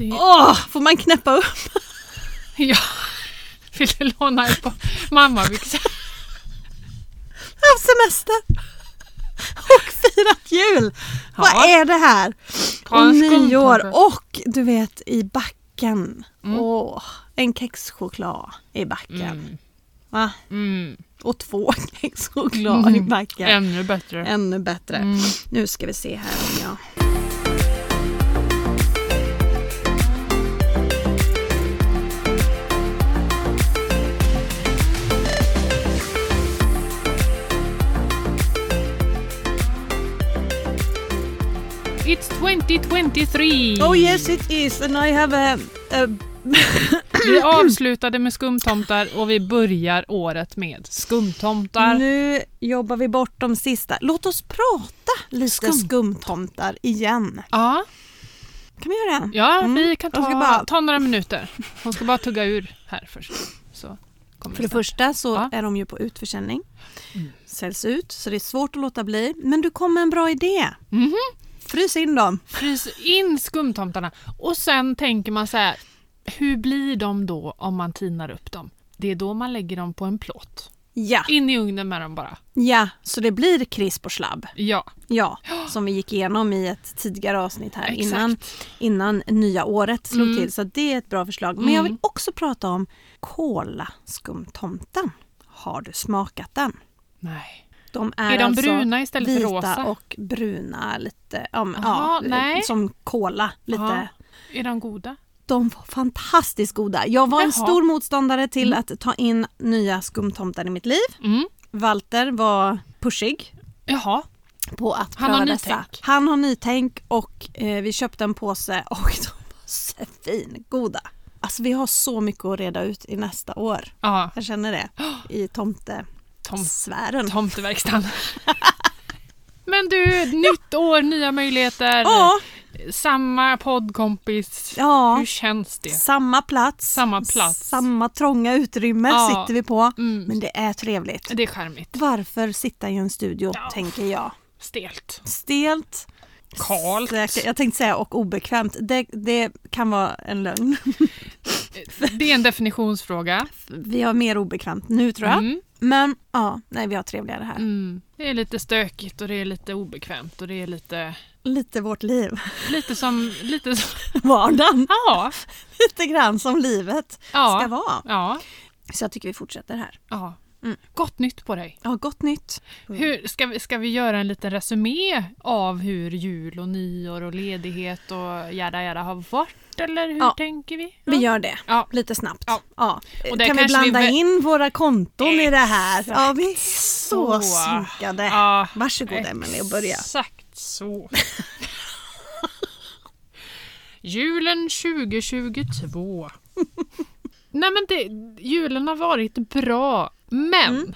Det. Åh, får man knäppa upp? Ja. Vill du låna ett par mammabyxor? haft semester och firat jul. Ja. Vad är det här? Och nyår och du vet i backen. Mm. Åh, en kexchoklad i backen. Mm. Va? Mm. Och två kexchoklad i Mm. backen. Ännu bättre. Ännu bättre. Mm. Nu ska vi se här om jag... It's 2023! Oh yes it is and I have a... a Vi avslutade med skumtomtar och vi börjar året med skumtomtar. nu jobbar vi bort de sista. Låt oss prata lite Skum. skumtomtar igen. Ja, Kan vi göra det? ja Mm. vi kan ta, ska bara- ta några minuter. Hon ska bara tugga ur här först. Så För det första så Ja. är de ju på utförsäljning. Mm. Säljs ut, så det är svårt att låta bli. Men du kom med en bra idé. Mhm. Frys in dem. Frys in skumtomtarna och sen tänker man så här, hur blir de då om man tinar upp dem? Det är då man lägger dem på en plåt. Ja, In i ugnen med dem bara. ja, så det blir krisp och slabb. Ja, Ja, som vi gick igenom i ett tidigare avsnitt här exakt. innan, innan nya året slog Mm. till. Så det är ett bra förslag. Men jag vill Mm. också prata om kolaskumtomten. Har du smakat den? Nej. De är, Är de alltså bruna istället för vita rosa? och bruna lite, men, Jaha, ja, nej. som kola. Lite. Ja. Är de goda? De var fantastiskt goda. Jag var en Jaha. stor motståndare till Mm. att ta in nya skumtomtar i mitt liv. Mm. Walter var pushig Jaha. på att Han har dessa. nytänk. Han har nytänk och eh, vi köpte en påse och de var svingoda. Alltså vi har så mycket att reda ut i nästa år. Ja, Jag känner det. I tom, tomteverkstan. Men du, nytt år, nya möjligheter. Ja, Samma poddkompis. ja. Hur känns det? Samma plats. Samma plats. Samma trånga utrymme Ja. sitter vi på. Mm. Men det är trevligt. Det är charmigt. Varför sitta i en studio, Ja. tänker jag. Stelt. Stelt, Kalt. säkert, jag tänkte säga och obekvämt. Det, det kan vara en lögn. Det är en definitionsfråga. Vi har mer obekvämt nu tror jag. Mm. Men ja, nej vi har trevligare här. Mm. Det är lite stökigt och det är lite obekvämt och det är lite, Lite vårt liv. lite som... Lite som Vardagen. ja, Lite grann som livet ska ja, vara. ja, Så jag tycker vi fortsätter här. ja. Mm. Gott nytt på dig. Ja, gott nytt. Hur, ska, vi, ska vi göra en liten resumé av hur jul och nyår och ledighet och jada jada har varit? Eller hur Ja. tänker vi? Vi gör det. Ja. Lite snabbt. Ja. Ja. Kan vi vi blanda vä- in våra konton i det här? Exakt Ja, vi är så så. synkade. Ja, Varsågod Emelie och börja. Exakt så. Julen 2022. Nej men det, julen har varit bra, men Mm.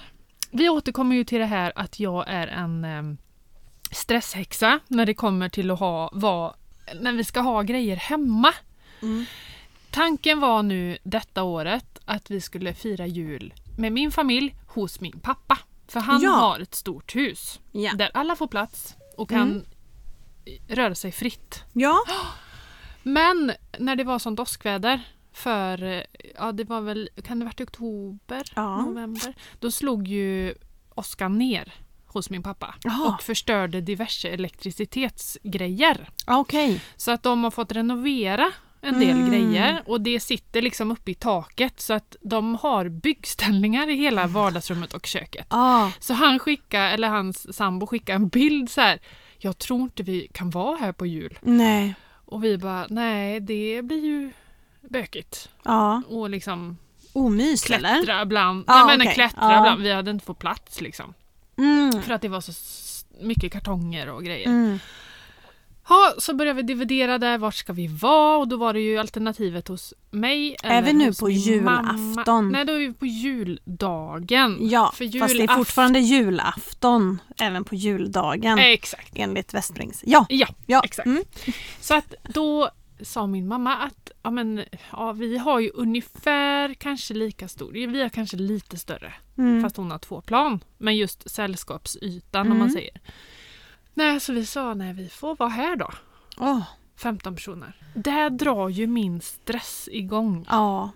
vi återkommer ju till det här att jag är en em, stresshäxa när det kommer till att ha, vad, när vi ska ha grejer hemma. Mm. Tanken var nu detta året att vi skulle fira jul med min familj hos min pappa. För han Ja. har ett stort hus Ja. där alla får plats och kan röra sig fritt. ja. Men när det var sånt åskväder för, eh, ja det var väl, kan det varit oktober, Ja. november? Då slog ju åskan ner hos min pappa Jaha. och förstörde diverse elektricitetsgrejer. Okej. Så att de har fått renovera en del Mm. grejer och det sitter liksom uppe i taket så att de har byggställningar i hela vardagsrummet och köket. Ja. Så han skickade, eller hans sambo skickade en bild så här. Jag tror inte vi kan vara här på jul. Nej. Och vi bara, nej det blir ju bökigt. Ja. Och liksom Omys eller? klättra bland. Ja, nej men okej. klättra Ja. bland. Vi hade inte fått plats liksom. Mm. För att det var så mycket kartonger och grejer. Mm. Ja, så började vi dividera där, vart ska vi vara? Och då var det ju alternativet hos mig Är eller vi nu på julafton? Mamma. Nej, då är vi på juldagen. Ja, För fast det är fortfarande julafton även på juldagen Exakt. enligt Västbrings. Ja, Ja, ja. exakt. Mm. Så att då sa min mamma att ja, men, ja, vi har ju ungefär kanske lika stor, vi har kanske lite större, Mm. fast hon har två plan. Men just sällskapsytan om Mm. man säger. Nej, så vi sa nej, vi får vara här då. Åh, 15 personer. Där drar ju min stress igång. Ja.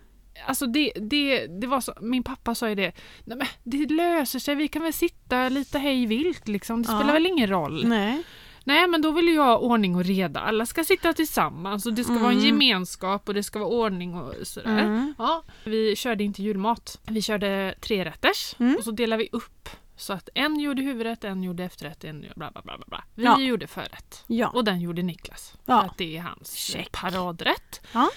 Alltså det, det, det var så, min pappa sa ju det, Nej, men det löser sig, vi kan väl sitta lite hej vilt liksom, det Ja. spelar väl ingen roll. Nej. Nej men då vill jag ha ordning och reda, alla ska sitta tillsammans och det ska vara en Mm. gemenskap och det ska vara ordning och sådär. Mm. Ja, vi körde inte julmat, vi körde tre rätters Mm. och så delade vi upp så att en gjorde huvudrätt, en gjorde efterrätt, en gjorde bla bla bla. bla, bla. Vi Ja. gjorde förrätt Ja. och den gjorde Niklas. Ja. För att det är hans Check. paradrätt. Ja.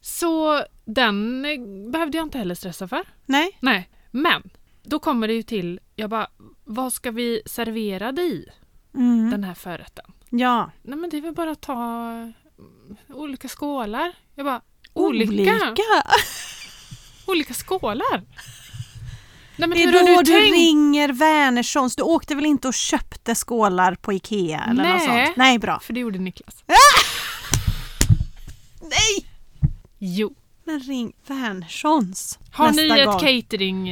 Så den eh, behövde jag inte heller stressa för. Nej. Nej, men då kommer det ju till, jag bara, vad ska vi servera det i Mm. den här förrätten? Ja. Nej men det är väl bara att ta mm, olika skålar. Jag bara, olika? Olika. Olika skålar? Nej Det är då du tänkt? ringer Wernerssons. Du åkte väl inte och köpte skålar på Ikea eller något Nej. sånt? Nej, bra. För det gjorde Niklas. Nej! Jo. Men ring Wernerssons Har nästa ni ett gång. catering...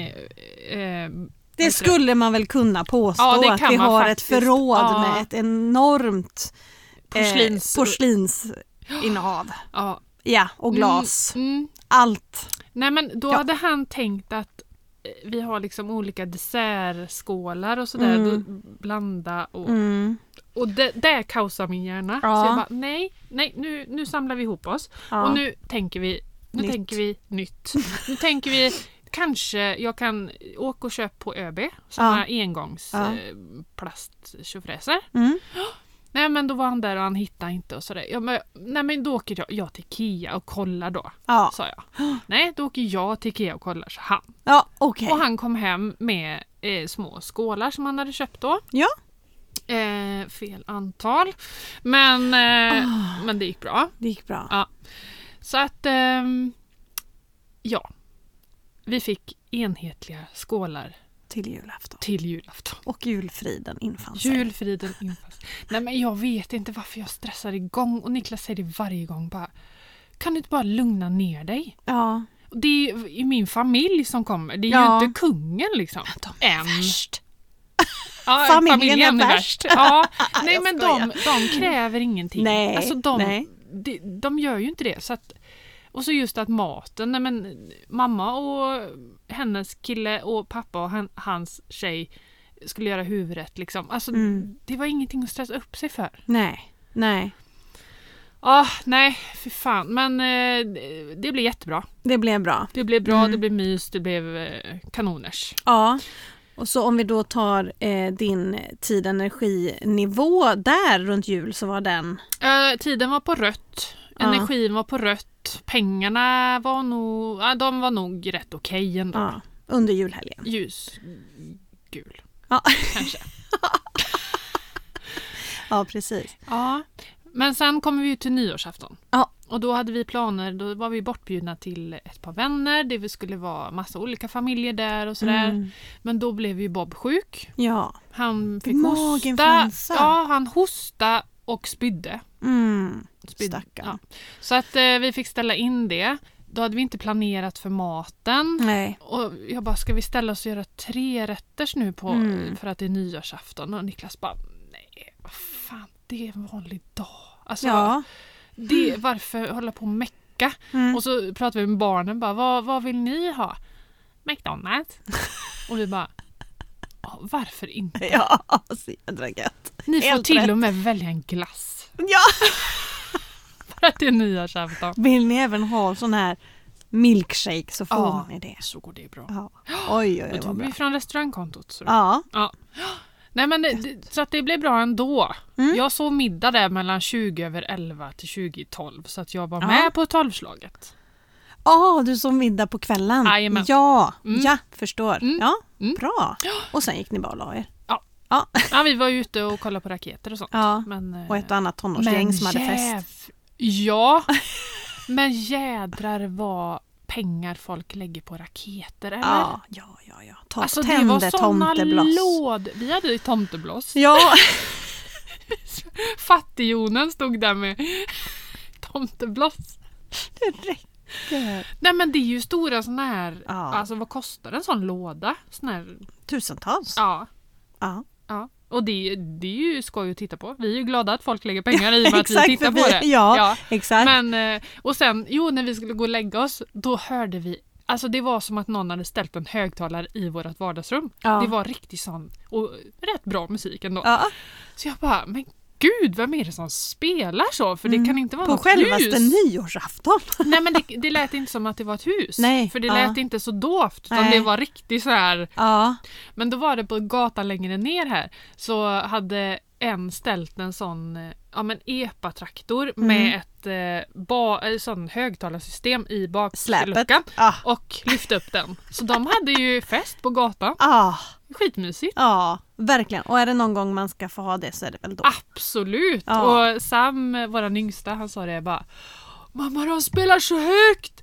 Eh, Det skulle man väl kunna påstå Ja, det att vi har faktiskt. ett förråd Ja. med ett enormt porslins... eh, porslinsinnehav. ja. Ja, och glas. Mm, mm. Allt. Nej men då hade han tänkt att eh, vi har liksom olika dessertskålar och sådär. Mm. Blanda och... Mm. Och det, där kaosar min hjärna. Ja. Så jag bara, nej, nej nu, nu samlar vi ihop oss. Ja. Och nu tänker vi nu Nytt. tänker vi nytt. Nu tänker vi kanske jag kan åka och köpa på ÖB sådana engångs Ja. eh, plasttjofräser. Mm. Nej men då var han där och han hittade inte och sådär. Jag, men, nej men då åker jag, jag till Ikea och kollar då, Ja, sa jag. Nej då åker jag till Ikea och kollar, så han. ja okej. Och han kom hem med eh, små skålar som han hade köpt då. Ja. Eh, fel antal. Men, eh, Ah. men det gick bra. Det gick bra. Ja. Så att, ehm, ja. Vi fick enhetliga skålar Till julafton. till julafton. Och julfriden infann sig. Julfriden införs. Nej men jag vet inte varför jag stressar igång och Niklas säger det varje gång bara. Kan du inte bara lugna ner dig? Ja. Det är ju min familj som kommer. Det är Ja. ju inte kungen liksom. De är Än. värst. Ja, Familjen är värst. Ja. Nej men de, de kräver ingenting. Nej, Alltså de, nej. de, de gör ju inte det. Så att, och så just att maten, nej men mamma och hennes kille och pappa och han, hans tjej skulle göra huvudrätt liksom. Alltså Mm. det var ingenting att stressa upp sig för. Nej. Nej. Ah, nej, för fan. Men eh, det blev jättebra. Det blev bra. Det blev bra, Mm. det blev mys, det blev eh, kanoners. Ja. Och så om vi då tar eh, din tid energinivå där runt jul så var den... Eh, tiden var på rött. Energin var på rött, pengarna var nog, ja, de var nog rätt okej ändå. Ja, under julhelgen. Ljusgul Ja. kanske. Ja, precis. Ja. Men sen kommer vi till nyårsafton. Ja. Och då hade vi planer, då var vi bortbjudna till ett par vänner, det skulle vara massa olika familjer där och sådär. Mm. Men då blev ju Bob sjuk. Ja. Han fick hosta. Maginfluensa. Ja, han hosta och spydde. Mm. Spydde. Ja. Så att eh, vi fick ställa in det. Då hade vi inte planerat för maten. Nej. Och jag bara, ska vi ställa oss och göra tre rätters nu på, Mm. för att det är nyårsafton? Och Niklas bara, nej, vad fan, det är en vanlig dag. Alltså, Ja. det, varför hålla på och mecka? Mm. Och så pratade vi med barnen, bara, vad, vad vill ni ha? McDonalds. och vi bara, "Ja, varför inte? Ja, så jädra gött. Ni får helt till rätt. och med välja en glass. Ja. För att det är nyårsafton. Vill ni även ha sån här milkshake så får Ja. ni det. Så går det bra. Ja. Oj, oj, oj vad tog vi från restaurangkontot. Så. Ja. Nej, men det, det- så att det blev bra ändå. Mm. Jag sov middag där mellan 20 över 11 till 20 i 12 så att jag var Ja. med på tolvslaget. Ah, du som middag på kvällen. Jajamän. Ja, Mm. ja, förstår. Mm. Ja, Mm. bra. Och sen gick ni bara och la er. Ja, vi var ute och kollade på raketer och sånt. Ja. Men, eh, Och ett annat tonårsgäng som hade fest. Ja, men jädrar vad pengar folk lägger på raketer eller? Ja, ja, ja. ja. Ta, Alltså det var tände såna låd... Vi hade ju tomtebloss. Ja, Fattigjonen stod där med tomtebloss. det räcker. Nej men det är ju stora såna här, Ja. alltså vad kostar en sån låda? Sån här, Tusentals. ja. Ja. ja. Och det, det är ju skoj att titta på. Vi är ju glada att folk lägger pengar i och med att vi tittar på det. ja. Exakt. Men, eh, och sen, jo när vi skulle gå och lägga oss, då hörde vi Alltså det var som att någon hade ställt en högtalare i vårt vardagsrum. Ja. Det var riktigt sån, och rätt bra musik ändå. ja, Så jag bara, men gud vem är det som spelar så? För det kan inte vara Mm. på något självaste hus. nyårsafton. Nej men det, det lät inte som att det var ett hus. Nej, För det ja. lät inte så dovt utan Nej. det var riktigt så här. Ja, Men då var det på gatan längre ner här så hade en ställt en sån eh, ja, men epa-traktor Mm. med ett eh, ba, eh, sån högtalarsystem i bakluckan ah, och lyfte upp den. Så de hade ju fest på gatan. ah, Skitmysigt. ja, verkligen. Och är det någon gång man ska få ha det så är det väl då. Absolut! Ja. Och Sam, eh, våran yngsta, han sa det bara Mamma de spelar så högt!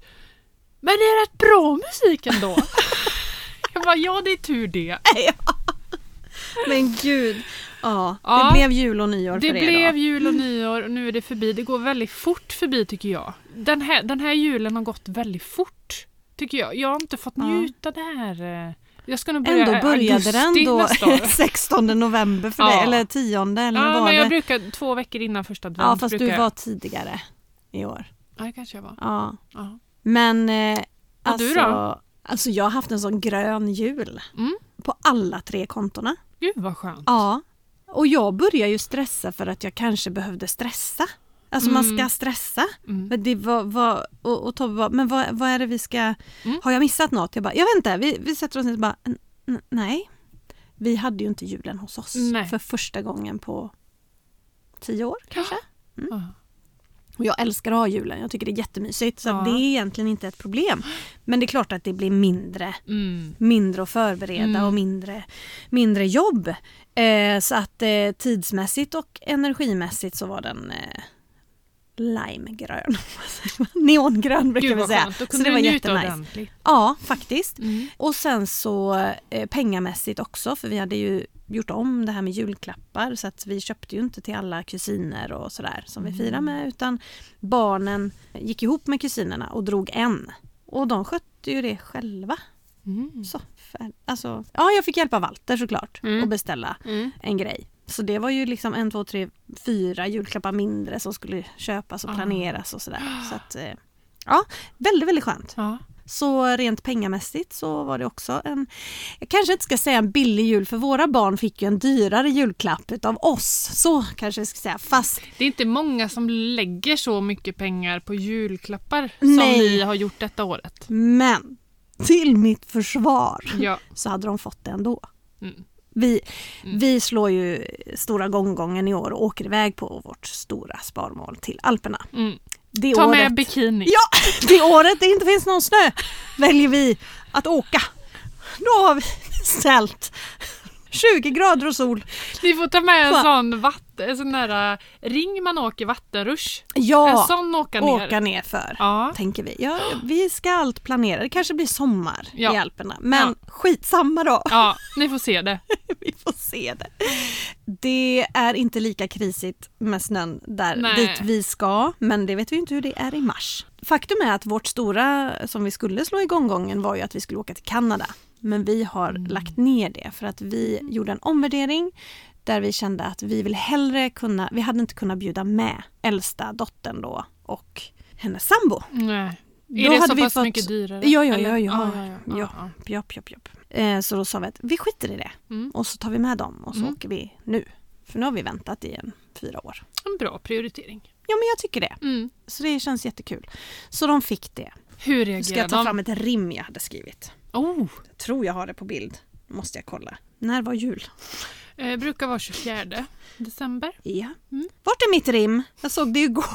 Men det är rätt bra musik ändå. Jag bara, ja det är tur det. Men gud. Ja, Ja. det blev jul och nyår Det för er blev då. jul och nyår och nu är det förbi. Det går väldigt fort förbi tycker jag. Den här, den här julen har gått väldigt fort. Tycker jag. Jag har inte fått Ja. njuta där. eh, Jag ska nog börja Ändå började den då nästa år. 16 november för Ja. dig, eller 10 eller Ja, var men jag det? brukar två veckor innan första advent. Ja, fast brukar du var tidigare i år. Ja, det kanske jag var. Ja. Ja. Men eh, alltså, du då? alltså jag har haft en sån grön jul Mm. på alla tre kontona. Gud vad skönt. Ja. Och jag börjar ju stressa för att jag kanske behövde stressa. Alltså man Mm. ska stressa. Mm. Men, det var, var, och, och Tobbe bara, men vad, vad är det vi ska... Mm. Har jag missat något? Jag bara, jag vet inte. Vi, vi sätter oss ner och bara, "N- n- nej. Vi hade ju inte julen hos oss Nej. för första gången på tio år kanske. Ja. Och jag älskar att ha julen, jag tycker det är jättemysigt. Så Ja. det är egentligen inte ett problem. Men det är klart att det blir mindre Mm. mindre att förbereda Mm. och mindre, mindre jobb. Eh, så att eh, tidsmässigt och energimässigt så var den eh, limegrön. Neongrön brukar vi säga. Då Så kunde det var jättenice. Ja, faktiskt. Mm. Och sen så eh, pengamässigt också för vi hade ju gjort om det här med julklappar så att vi köpte ju inte till alla kusiner och sådär som vi firar med utan barnen gick ihop med kusinerna och drog en. Och de skötte ju det själva. Mm. Så, för, alltså, ja, jag fick hjälpa Walter såklart Mm. och beställa Mm. en grej. Så det var ju liksom en, två, tre, fyra julklappar mindre som skulle köpas och Ah. planeras och sådär. Så att, eh, ja, väldigt, väldigt skönt. Ja. Så rent pengamässigt så var det också en, jag kanske inte ska säga en billig jul för våra barn fick ju en dyrare julklapp utav oss. Så kanske jag ska säga. Fast Det är inte många som lägger så mycket pengar på julklappar Nej. som vi har gjort detta året. men till mitt försvar Ja. så hade de fått det ändå. Mm. Vi, Mm. vi slår ju stora gånggången i år och åker iväg på vårt stora sparmål till Alperna. Mm. Det Ta året, med bikini. Ja, det året det inte finns någon snö väljer vi att åka. Då har vi ställt 20 grader och sol. Ni får ta med en Va? sån, vatten, en sån där äh, ring man åker vattenrush. En Ja, sån åka ner. åka ner för. Ja. Tänker vi. Ja, vi ska allt planera. Det kanske blir sommar Ja. i Alperna. Men skitsamma då. ja, ni får se det. Vi får se det. Det är inte lika krisigt med snön där Nej. dit vi ska, men det vet vi inte hur det är i mars. Faktum är att vårt stora som vi skulle slå igång gången var ju att vi skulle åka till Kanada. Men vi har Mm. lagt ner det för att vi gjorde en omvärdering där vi kände att vi vill hellre kunna, vi hade inte kunnat bjuda med äldsta dottern då och hennes sambo. Nej. Då Är det hade så pass fått- mycket dyrare? Ja, ja, ja, ja. ja, ja, ja, Ja. ja. Japp, japp, japp. Eh, så då sa vi att vi skiter i det Mm. och så tar vi med dem och så Mm. åker vi nu. För nu har vi väntat i en fyra år. En bra prioritering. Ja men jag tycker det. Mm. Så det känns jättekul. Så de fick det. Hur Nu reagerar ska jag ta de? fram ett rim jag hade skrivit. Oh, Jag tror jag har det på bild. Måste jag kolla. När var jul? eh, brukar vara 24 december. Ja. Mm. Vart är mitt rim? Jag såg det igår.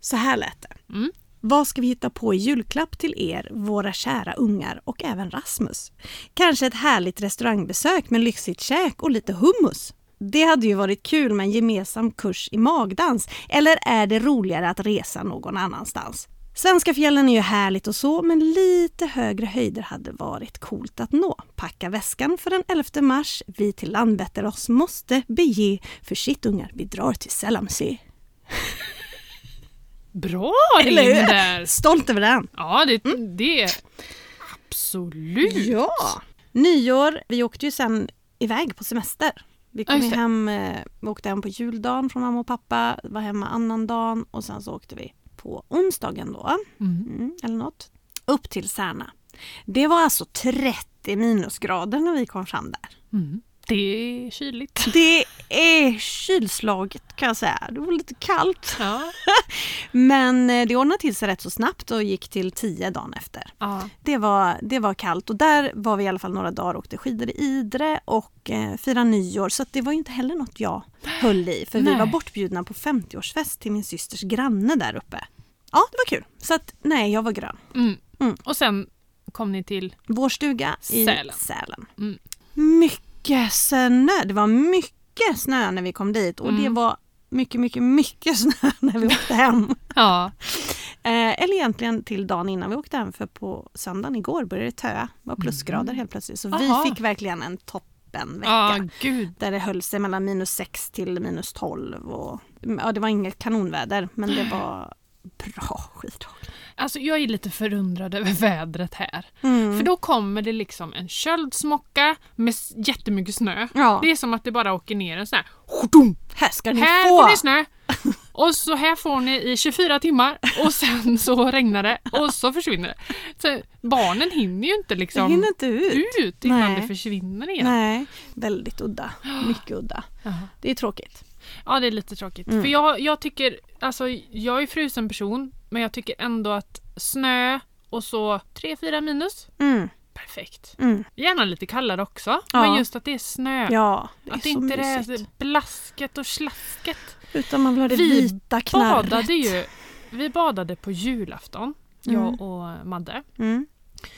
Så här lät det. Mm. Vad ska vi hitta på i julklapp till er, våra kära ungar och även Rasmus? Kanske ett härligt restaurangbesök med lyxigt käk och lite hummus? Det hade ju varit kul med en gemensam kurs i magdans. Eller är det roligare att resa någon annanstans? Svenska fjällen är ju härligt och så, men lite högre höjder hade varit coolt att nå. Packa väskan för den 11 mars. Vi till Landvetter oss måste bege. För shit ungar, vi drar till Selamsö. Bra rim där! Stolt över den! Ja, det, det är absolut. Ja! Nyår, vi åkte ju sen iväg på semester. Vi kom det. hem, eh, vi åkte hem på juldagen från mamma och pappa, var hemma annandagen och sen så åkte vi på onsdagen då, Mm. mm, eller något, upp till Särna. Det var alltså 30 minusgrader när vi kom fram där. Mm. Det är kyligt. Det är kylslaget kan jag säga. Det var lite kallt. Ja. Men eh, det ordnade till sig rätt så snabbt och gick till 10 dagen efter. ja. Det var, det var kallt och där var vi i alla fall några dagar och åkte skidor i Idre och eh, firade nyår. Så att det var inte heller något jag höll i för vi Nej. var bortbjudna på 50-årsfest till min systers granne där uppe. Ja, det var kul. Så att nej, jag var grön. Mm. Mm. Och sen kom ni till... Vår stuga i Sälen. Sälen. Mm. Mycket snö. Det var mycket snö när vi kom dit och Mm. det var mycket, mycket, mycket snö när vi åkte hem. Ja. Eh, eller egentligen till dagen innan vi åkte hem för på söndagen igår började det töa. Det var plusgrader helt plötsligt. Så Mm. Aha. vi fick verkligen en toppenvecka. Ja, gud. Där det höll sig mellan minus 6 till minus 12. Och, ja, det var inget kanonväder men det var bra skidåkning. Alltså jag är lite förundrad över vädret här. Mm. För då kommer det liksom en köldsmocka med jättemycket snö. Ja, Det är som att det bara åker ner en sån här... Här ska ni Här få! får ni snö! Och så här får ni i 24 timmar och sen så regnar det och så försvinner det. Så barnen hinner ju inte Det liksom hinner inte ut. ut innan Nej. det försvinner igen. Nej, väldigt udda. Mycket udda. Det är tråkigt. Ja, det är lite tråkigt. Mm. För jag, jag tycker, alltså jag är frusen person, men jag tycker ändå att snö och så 3-4 minus, Mm. perfekt. Mm. Gärna lite kallare också, Ja. men just att det är snö. Ja, det är att så inte det mysigt. är blasket och slasket. Utan man vill ha det Vi vita knarret. Badade ju, vi badade på julafton, Mm. jag och Madde. Mm.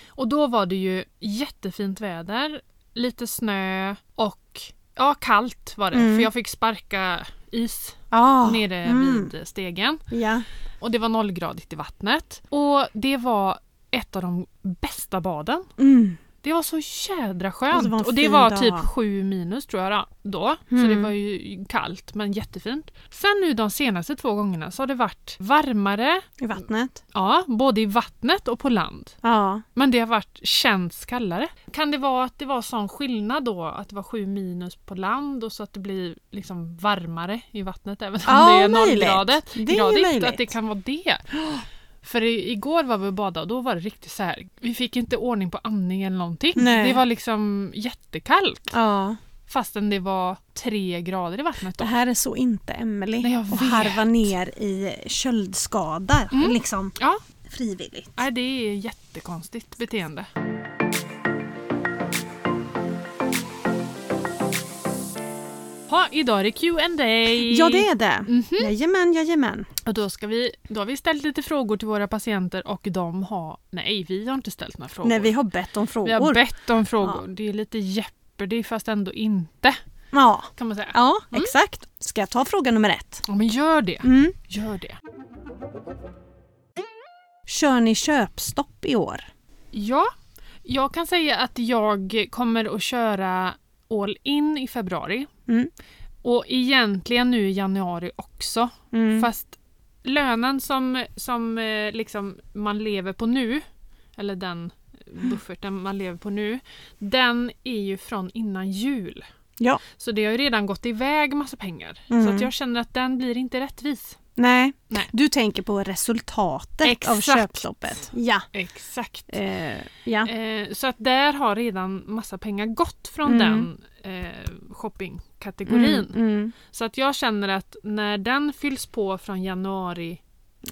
Och då var det ju jättefint väder, lite snö och ja, kallt var det. Mm. För jag fick sparka is Ja. nere mm. vid stegen. Ja. Och det var nollgradigt i vattnet. Och det var ett av de bästa baden. Mm. Det var så jädra Och skönt. det var Och det var typ sju minus tror jag då. Så det Mm. var ju kallt men jättefint. Sen nu de senaste två gångerna så har det varit varmare, I vattnet. ja, både i vattnet och på land. Ja. Men det har varit känns kallare. Kan det vara att det var sån skillnad då att det var sju minus på land och så att det blir liksom varmare i vattnet även om Ja, det är nollgradigt? Det är gradigt, möjligt. Att det kan vara det. För igår var vi och badade och då var det riktigt så här. Vi fick inte ordning på andning eller någonting. Nej. Det var liksom jättekallt. ja. Fastän det var tre grader i vattnet Det då. här är så inte och vet. harva ner i köldskador. Mm. Liksom Ja, frivilligt. nej, det är jättekonstigt beteende. Ha, idag är det Q&A. Ja det är det. Mhm. Jajamän, jajamän. Och då, ska vi, då har vi ställt lite frågor till våra patienter och de har... Nej, vi har inte ställt några frågor. Nej, vi har bett om frågor. Vi har bett om frågor. Ja. Det är lite Jeopardy fast ändå inte. Ja, Kan man säga. ja Mm. exakt. Ska jag ta fråga nummer ett? Ja, men gör det. Mm. Gör det. Kör ni köpstopp i år? Ja, jag kan säga att jag kommer att köra all in i februari. Mm. Och egentligen nu i januari också. Mm. Fast lönen som, som eh, liksom man lever på nu, eller den bufferten man lever på nu, den är ju från innan jul. Ja. Så det har ju redan gått iväg massa pengar. Mm. Så att jag känner att den blir inte rättvis. Nej. Nej. du tänker på resultatet av Exakt. köpstoppet. Ja. Exakt. Eh, ja. Eh, så att där har redan massa pengar gått från Mm. den eh, shoppingkategorin. Mm, mm. Så att jag känner att när den fylls på från januari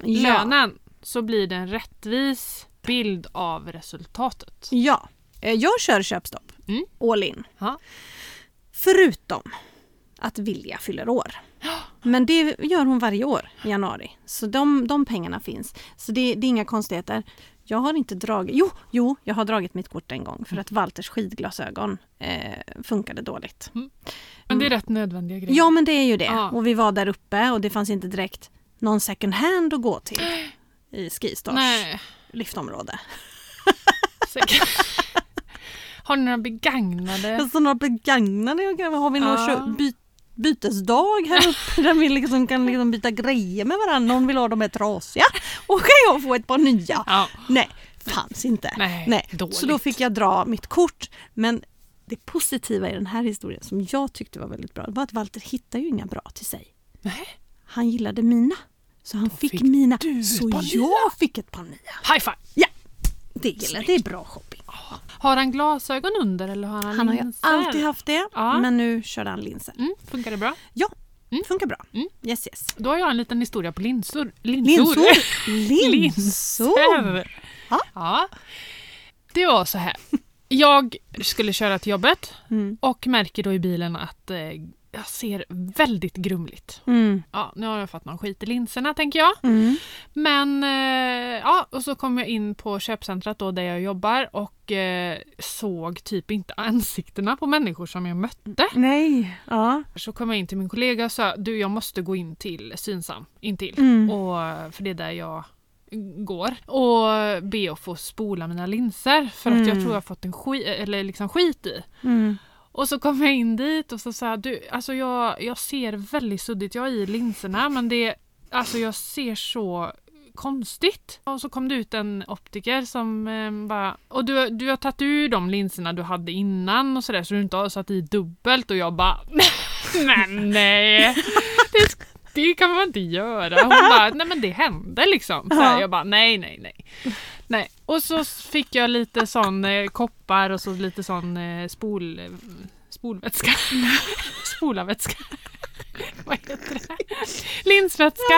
Ja. lönen så blir det en rättvis bild av resultatet. ja. Eh, Jag kör köpstopp. Mm. All in. Ja. Förutom att Vilja fyller år. Men det gör hon varje år i januari. Så de, de pengarna finns. Så det, det är inga konstigheter. Jag har inte dragit... Jo, jo, jag har dragit mitt kort en gång för att Walters skidglasögon eh, funkade dåligt. Men det är rätt nödvändiga grejer. Ja, men det är ju det. Ja. Och vi var där uppe och det fanns inte direkt någon second hand att gå till i Skistars Nej. liftområde. Har ni några begagnade? Så några begagnade, har vi någon Ja. Bytesdag här uppe där vi liksom kan liksom byta grejer med varandra. Någon vill ha de här trasiga och kan jag få ett par nya. Ja. Nej, fanns inte. Nej, Nej. Så då fick jag dra mitt kort. Men Det positiva i den här historien som jag tyckte var väldigt bra var att Walter hittade ju inga bra till sig. Nej. Han gillade mina. Så han fick, fick mina. Så jag fick ett par nya. High five! Ja, det gillar Det är bra shopping. Har han glasögon under eller har han, Han har ju linser? alltid haft det, Ja. men nu körde han linser. Mm, funkar det bra? Ja, Mm. funkar bra. Mm. Yes, yes. Då har jag en liten historia på linsor. Linsor? Linsor! Linsor! Linser. Ja. ja. Det var så här. Jag skulle köra till jobbet Mm. och märker då i bilen att eh, jag ser väldigt grumligt. Mm. Ja, nu har jag fått någon skit i linserna tänker jag. Mm. Men eh, ja, och så kom jag in på köpcentret då där jag jobbar och eh, såg typ inte ansiktena på människor som jag mötte. Nej. Ja. Så kom jag in till min kollega och sa du jag måste gå in till Synsam intill. Mm. Och, för det är där jag går. Och be att få spola mina linser för att jag Mm. tror jag har fått en skit, eller liksom skit i. Och så kom jag in dit och så sa du, alltså jag, jag ser väldigt suddigt, jag har i linserna men det, alltså jag ser så konstigt. Och så kom det ut en optiker som eh, bara, och du, du har tagit ur de linserna du hade innan och sådär så du inte har satt i dubbelt och jag bara, men nej, det, det kan man inte göra. Hon bara, nej men det händer liksom. Så här, Ja. jag bara, nej nej nej. Nej, och så fick jag lite sån eh, koppar och så lite sån eh, spol, spolvätska. Spolarvätska. Vad heter det? Linsvätska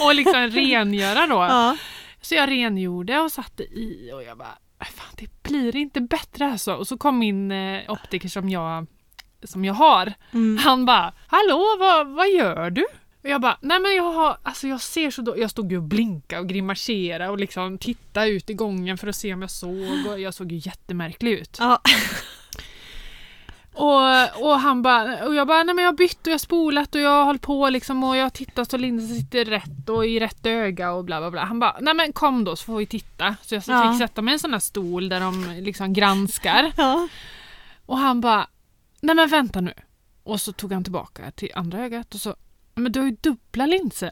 och liksom rengöra då. Ja. Så jag rengjorde och satte i och jag bara, "Äh, fan det blir inte bättre alltså. Och så kom min eh, optiker som jag, som jag har. Mm. Han bara, hallå vad, vad gör du? Och jag bara, nej men jag har, alltså jag ser så då, jag stod ju och blinkade och grimaserade och liksom tittade ut i gången för att se om jag såg och jag såg ju jättemärklig ut. Ja. Och, och han bara, och jag bara, nej men jag har bytt och jag har spolat och jag har hållit på liksom och jag har tittat så linsen sitter rätt och i rätt öga och bla bla bla. Han bara, nej men kom då så får vi titta. Så jag Ja. fick sätta mig i en sån här stol där de liksom granskar. Ja. Och han bara, nej men vänta nu. Och så tog han tillbaka till andra ögat och så, men du har ju dubbla linser.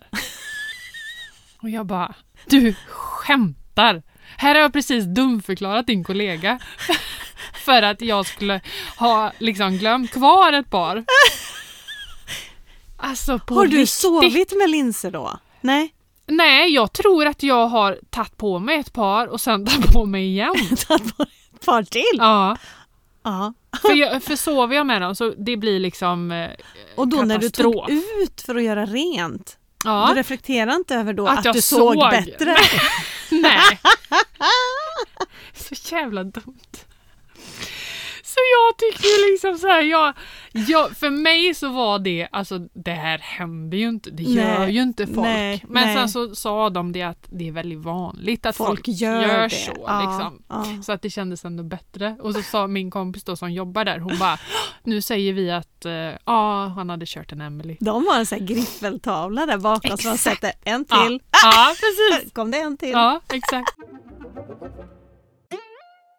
och jag bara, du skämtar. Här har jag precis dumförklarat din kollega. För att jag skulle ha liksom glömt kvar ett par. Alltså på Har du riktigt. sovit med linser då? Nej? Nej, jag tror att jag har tagit på mig ett par och sen tagit på mig igen. Tagit på ett par till? Ja, Ja. för, jag, för sover jag med dem så det blir liksom eh, Och då när du tog ut för att göra rent, Ja. du reflekterar inte över då Att att, jag du såg, såg. bättre? Nej. Så jävla dumt. Så jag tyckte ju liksom så här, jag, jag, för mig så var det, alltså det här händer ju inte, det gör Nej, ju inte folk. nej, Men nej. sen så sa de det att det är väldigt vanligt att folk, Folk gör, det. så. Ja, Liksom. ja. Så att det kändes ändå bättre. Och så sa min kompis då som jobbar där, hon bara, nu säger vi att eh, ja, han hade kört en Emily. De har en sån här griffeltavla där bakom som Exakt. sätter en Ja, till. ja precis. Kom det en till? Ja, exakt.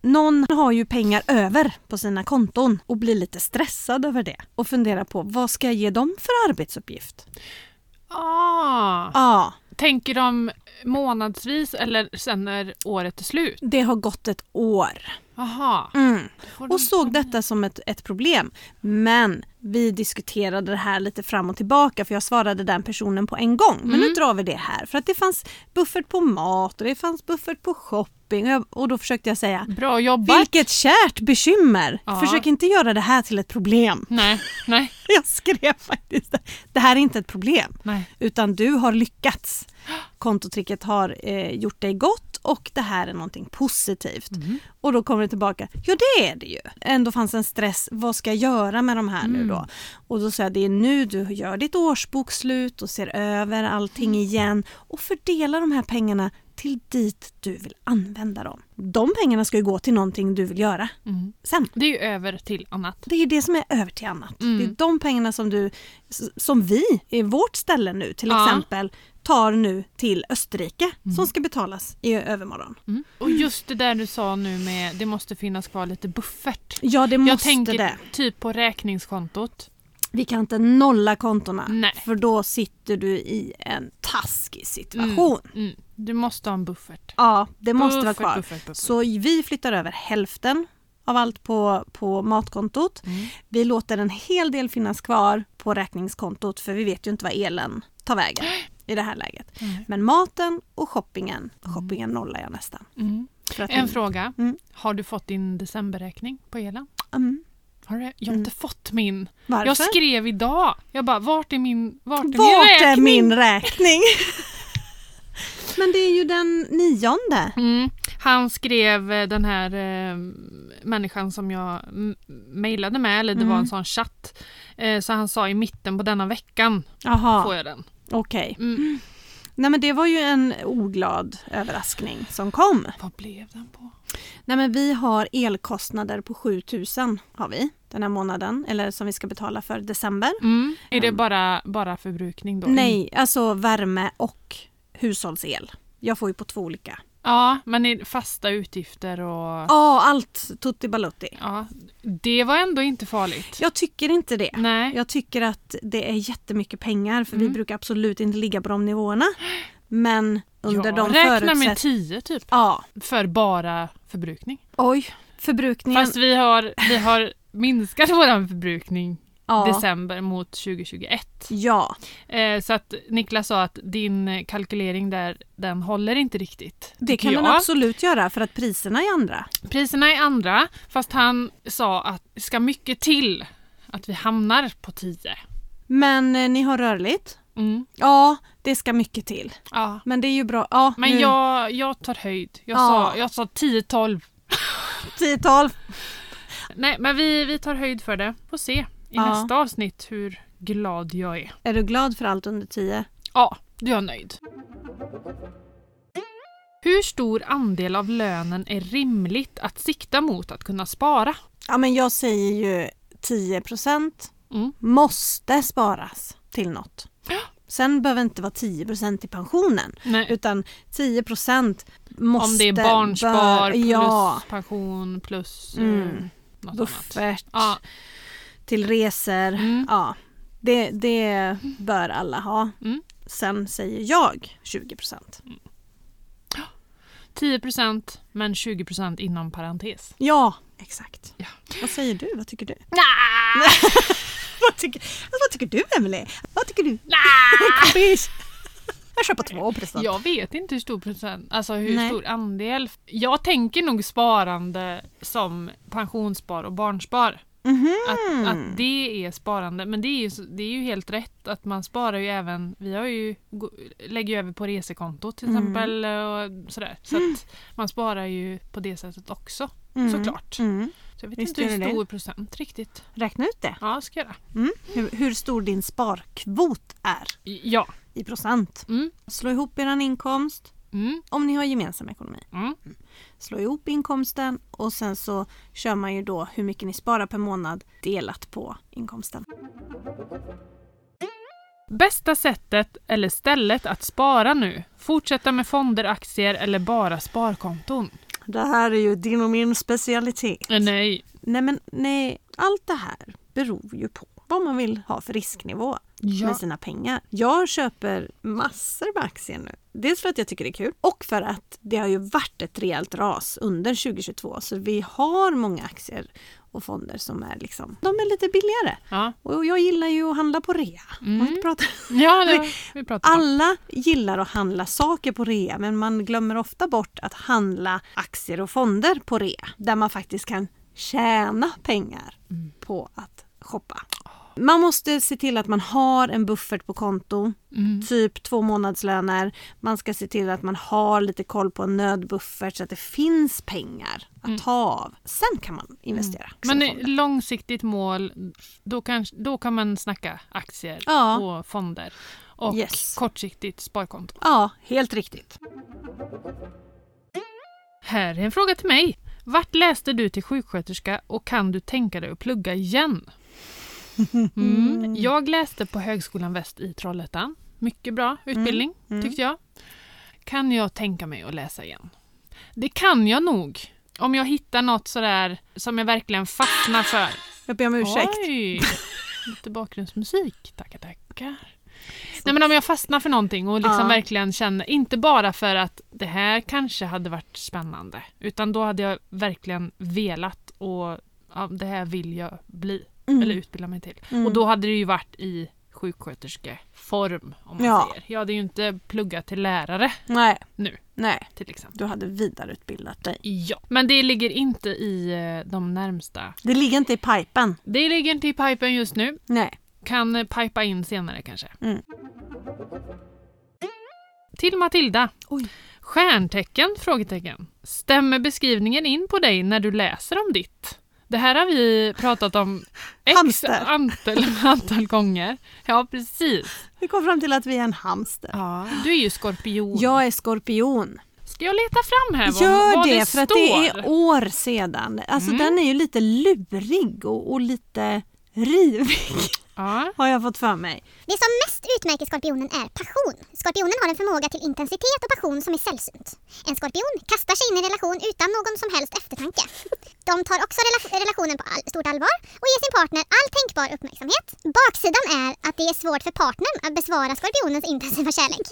Någon har ju pengar över på sina konton och blir lite stressad över det och funderar på vad ska jag ge dem för arbetsuppgift? Ah. Ja, Tänker de månadsvis eller sen när året är slut? det har gått ett år. Jaha. Mm. Och såg detta som ett, ett problem. Men vi diskuterade det här lite fram och tillbaka för jag svarade den personen på en gång. Men nu Mm. drar vi det här för att det fanns buffert på mat och det fanns buffert på shopping och, jag, och då försökte jag säga Bra jobbat. vilket kärt bekymmer! Ja. Försök inte göra det här till ett problem. Nej, nej, Jag skrev faktiskt det. Det här är inte ett problem nej. utan du har lyckats. Kontotricket har eh, gjort dig gott och det här är någonting positivt. Mm. Och då kommer det tillbaka, ja det är det ju. Ändå fanns en stress, vad ska jag göra med de här nu Mm. då? Och då sa jag, det är nu du gör ditt årsbokslut och ser över allting igen och fördelar de här pengarna till dit du vill använda dem. De pengarna ska ju gå till någonting du vill göra Mm. sen. Det är ju över till annat. Det är det som är över till annat. Mm. Det är de pengarna som du, som vi i vårt ställe nu till Ja. exempel tar nu till Österrike Mm. som ska betalas i övermorgon. Mm. Och just det där du sa nu med det måste finnas kvar lite buffert. Ja det Jag måste tänker det. typ på räkningskontot. Vi kan inte nolla kontona Nej. för då sitter du i en taskig situation. Mm. Du måste ha en buffert. Ja, det måste vara Buffert, kvar. Buffert, buffert. Så vi flyttar över hälften av allt på, på matkontot. Mm. Vi låter en hel del finnas kvar på räkningskontot för vi vet ju inte vad elen tar vägen i det här läget. Mm. Men maten och shoppingen, shoppingen nollar jag nästan. Mm. En fråga. Mm. Har du fått din decemberräkning på elen? Mm. Har du? Jag har inte fått min. Varför? Jag skrev idag. Jag bara, vart är min, vart är min Vart är räkning? min räkning? Men det är ju den nionde. Mm. Han skrev eh, den här eh, människan som jag mejlade med, eller det Mm. var en sån chatt. Eh, så han sa i mitten på denna veckan Jaha, får jag den. okej. Mm. Nej men det var ju en oglad överraskning som kom. Vad blev den på? Nej men vi har elkostnader på 7000 har vi den här månaden, eller som vi ska betala för december. Mm. Är det Mm. bara, bara förbrukning då? Nej, alltså värme och hushållsel. Jag får ju på två olika. Ja, men fasta utgifter och... Ja, allt tutti balutti. Ja, det var ändå inte farligt. Jag tycker inte det. Nej. Jag tycker att det är jättemycket pengar för vi Mm. brukar absolut inte ligga på de nivåerna. Men under jag de räknar med förutsättningarna... 10 typ. Ja, För bara förbrukning. oj. Förbrukningen... Fast vi har, vi har minskat vår förbrukning ja. december mot 2021. Ja, Eh, så att Niklas sa att din kalkylering där, den håller inte riktigt. det kan den jag. absolut göra för att priserna är andra. Priserna är andra, fast han sa att det ska mycket till att vi hamnar på 10. Men eh, ni har rörligt. Mm. Ja, det ska mycket till. Ja. Men det är ju bra. Ja, Men nu- jag, jag tar höjd. Jag Ja. sa, jag sa 10-12. 10-12. Nej, men vi, vi tar höjd för det. Får se i Ja. nästa avsnitt hur glad jag är. Är du glad för allt under 10? Ja, du är nöjd. Hur stor andel av lönen är rimligt att sikta mot att kunna spara? Ja, men jag säger ju 10 Mm. måste sparas till något. Sen behöver det inte vara 10% i pensionen Nej. utan 10 måste... Om det är barnspar bör- plus Ja, pension plus Mm. eh, något annat. buffert Ja. Till resor. Mm. Ja, det, det bör alla ha. Mm. Sen säger jag 20% 10% men 20% inom parentes. Ja, exakt. Ja. Vad säger du? Vad tycker du? Nah! vad, tycker, vad tycker du, Emelie? Vad tycker du? Nah! Jag kör på 2 procent. Jag vet inte hur stor procent, alltså hur Nej. stor andel. Jag tänker nog sparande som pensionsspar och barnspar. Mhm. Att, att det är sparande. Men det är, ju, det är ju helt rätt att man sparar ju även, vi har ju, lägger ju över på resekontot till Mm. exempel och sådär. Så att man sparar ju på det sättet också Mm. såklart. Mm. Så jag vet Visst inte hur det. stor procent riktigt. Räkna ut det. Ja, ska göra. Mm. Hur, hur stor din sparkvot är Ja. i procent. Mm. Slå ihop er inkomst Mm. om ni har gemensam ekonomi. Mm. Slå ihop inkomsten och sen så kör man ju då hur mycket ni sparar per månad delat på inkomsten. Bästa sättet eller stället att spara nu? Fortsätta med fonder, aktier eller bara sparkonton? Det här är ju din och min specialitet. Eh, Nej. Nej men nej, allt det här beror ju på vad man vill ha för risknivå Ja. med sina pengar. Jag köper massor med aktier nu. Dels för att jag tycker det är kul och för att det har ju varit ett rejält ras under 2022 så vi har många aktier och fonder som är liksom, de är lite billigare. Ja. Och jag gillar ju att handla på rea. Mm. inte pratat? Ja, det vi pratade om. Alla gillar att handla saker på rea men man glömmer ofta bort att handla aktier och fonder på rea där man faktiskt kan tjäna pengar Mm. på att shoppa. Man måste se till att man har en buffert på konto, Mm. typ två månadslöner. Man ska se till att man har lite koll på en nödbuffert så att det finns pengar att Mm. ta av. Sen kan man investera. Men i i fonder. långsiktigt mål, då kan, då kan man snacka aktier Ja. och fonder. Och Yes. kortsiktigt sparkonto. Ja, helt riktigt. Här är en fråga till mig. Vart läste du till sjuksköterska och kan du tänka dig att plugga igen? Mm. Jag läste på Högskolan Väst i Trollhättan. Mycket bra utbildning Mm. tyckte jag. Kan jag tänka mig att läsa igen? Det kan jag nog. Om jag hittar något sådär som jag verkligen fastnar för. Jag ber om ursäkt. Oj, lite bakgrundsmusik. Tackar, tackar. Nej, men om jag fastnar för någonting och liksom Ja. verkligen känner, inte bara för att det här kanske hade varit spännande, utan då hade jag verkligen velat och ja, det här vill jag bli Mm. eller utbilda mig till. Mm. Och då hade det ju varit i sjuksköterskeform om man Ja. säger. Jag hade ju inte pluggat till lärare Nej. Nu. Nej, till exempel. du hade vidareutbildat dig. Ja, men det ligger inte i eh, de närmsta. Det ligger inte i pipen. Det ligger inte i pipen just nu. Nej. Kan eh, pipa in senare kanske. Mm. Till Matilda. Oj. Stjärntecken? Frågetecken. Stämmer beskrivningen in på dig när du läser om ditt? Det här har vi pratat om x antal, antal gånger. Ja, precis. Vi kom fram till att vi är en hamster. Ja, du är ju skorpion. Jag är skorpion. Ska jag leta fram här vad, Gör vad det, det för att står? det är år sedan. Alltså Mm. den är ju lite lurig och, och lite rivig Ja. har jag fått för mig. Det som mest utmärker skorpionen är passion. Skorpionen har en förmåga till intensitet och passion som är sällsynt. En skorpion kastar sig in i en relation utan någon som helst eftertanke. De tar också rela- relationen på all- stort allvar och ger sin partner all tänkbar uppmärksamhet. Baksidan är att det är svårt för partnern att besvara skorpionens intensiva kärlek.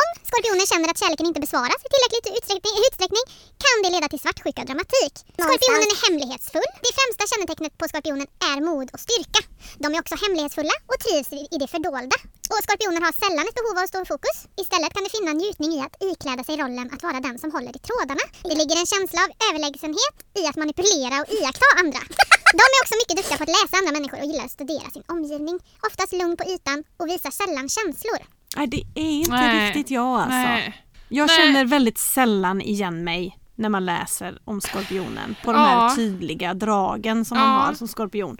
Om skorpionen känner att kärleken inte besvaras i tillräcklig utsträckning, utsträckning kan det leda till svartsjuka och dramatik. Skorpionen är hemlighetsfull. Det främsta kännetecknet på skorpionen är mod och styrka. De är också hemlighetsfulla och trivs i det fördolda. Och skorpioner har sällan ett behov av att stå i fokus. Istället kan de finna njutning i att ikläda sig rollen att vara den som håller i trådarna. Det ligger en känsla av överlägsenhet i att manipulera och iaktta andra. De är också mycket duktiga på att läsa andra människor och gillar att studera sin omgivning. Oftast lugn på ytan och visar sällan känslor. Nej, det är inte Nej. riktigt jag alltså. Nej. Jag Nej. känner väldigt sällan igen mig när man läser om skorpionen på de Ja. här tydliga dragen som man Ja. har som skorpion.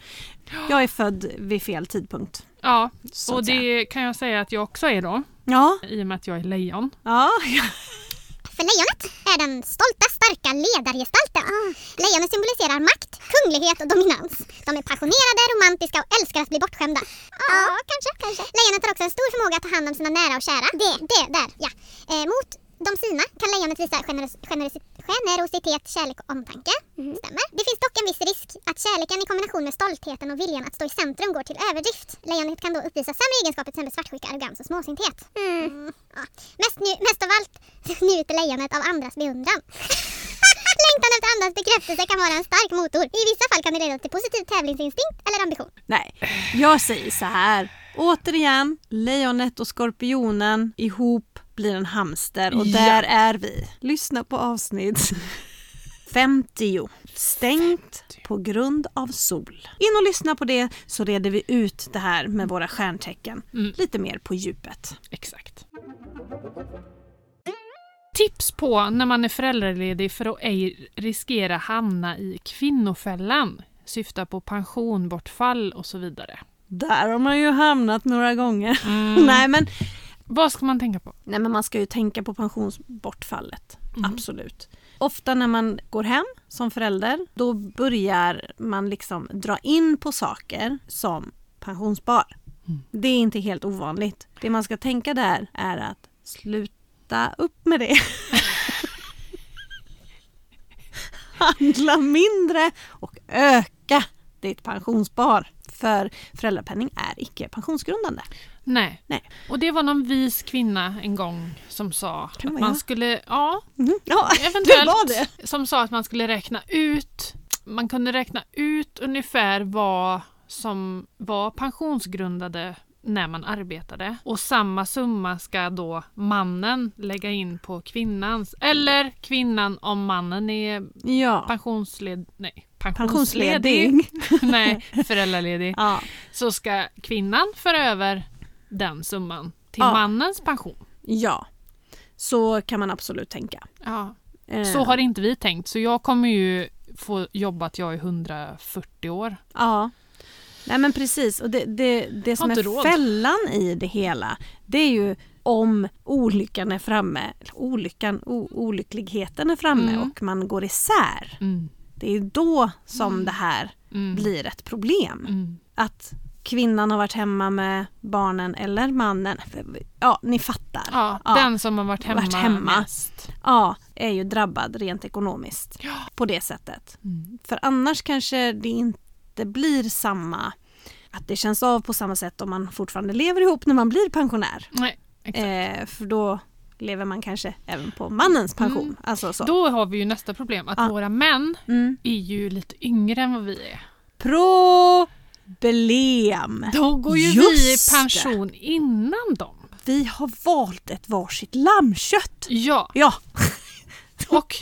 Jag är född vid fel tidpunkt. Ja, Så och det kan jag säga att jag också är då. Ja, I och med att jag är lejon. ja. För lejonet är den stolta, starka ledargestalten. Lejonet symboliserar makt, kunglighet och dominans. De är passionerade, romantiska och älskar att bli bortskämda. Ja, kanske. kanske. Lejonet har också en stor förmåga att ta hand om sina nära och kära. Det, det där, ja. Eh, mot de sina kan lejonet visa generos generosi generositet, kärlek och omtanke. Stämmer. Det finns dock en viss risk att kärleken i kombination med stoltheten och viljan att stå i centrum går till överdrift. Lejonet kan då uppvisa sämre egenskaper, till exempel svartsjuka, arrogans och småsinthet. Mm. Ja. Mest, mest av allt njuter lejonet av andras beundran. Längtan efter andras bekräftelse kan vara en stark motor. I vissa fall kan det leda till positiv tävlingsinstinkt eller ambition. Nej, jag säger så här. Återigen, lejonet och skorpionen ihop blir en hamster och Ja. där är vi. Lyssna på avsnitt 50. Stängt på grund av sol. In och lyssna på det så reder vi ut det här med våra stjärntecken Mm. lite mer på djupet. Exakt. Tips på när man är föräldraledig för att ej riskera hamna i kvinnofällan. Syftar på pensionbortfall och så vidare. Där har man ju hamnat några gånger. Mm. Nej, men, Vad ska man tänka på? nej men man ska ju tänka på pensionsbortfallet. Mm. Absolut. Ofta när man går hem som förälder då börjar man liksom dra in på saker som pensionsspar. Mm. Det är inte helt ovanligt. Det man ska tänka där är att sluta upp med det. Handla mindre och öka ditt pensionsspar. För föräldrapenning är icke pensionsgrundande. Nej. Nej. Och det var någon vis kvinna en gång som sa att man jag? skulle, ja, Mhm. Ja, eventuellt, det var det. som sa att man skulle räkna ut, man kunde räkna ut ungefär vad som var pensionsgrundade när man arbetade. Och samma summa ska då mannen lägga in på kvinnans, eller kvinnan om mannen är Ja. pensionsled, nej, pensionsledig, Pensionsledig. nej, föräldraledig, Ja. så ska kvinnan föra över den summan till Ja. mannens pension. ja. Så kan man absolut tänka. Ja. Eh, Så har inte vi tänkt, så jag kommer ju få jobba att jag är 140 år. Ja. Nej men precis. Och det, det, det som är råd. fällan i det hela det är ju om olyckan är framme, olyckan, o, olyckligheten är framme Mm. och man går isär. Mm. Det är då som det här Mm. blir ett problem. Mm. Att kvinnan har varit hemma med barnen eller mannen. Ja, ni fattar. Ja, Ja. den som har varit hemma, Varit hemma. mest. Ja, är ju drabbad rent ekonomiskt Ja. på det sättet. Mm. För annars kanske det inte blir samma, att det känns av på samma sätt om man fortfarande lever ihop när man blir pensionär. Nej, exakt. Eh, för då lever man kanske även på mannens pension. Mm. Alltså så. Då har vi ju nästa problem att Ja. våra män Mm. är ju lite yngre än vad vi är. Problem! Då går ju vi i Just det. pension innan dem. Vi har valt ett varsitt lammkött. Ja, Ja, och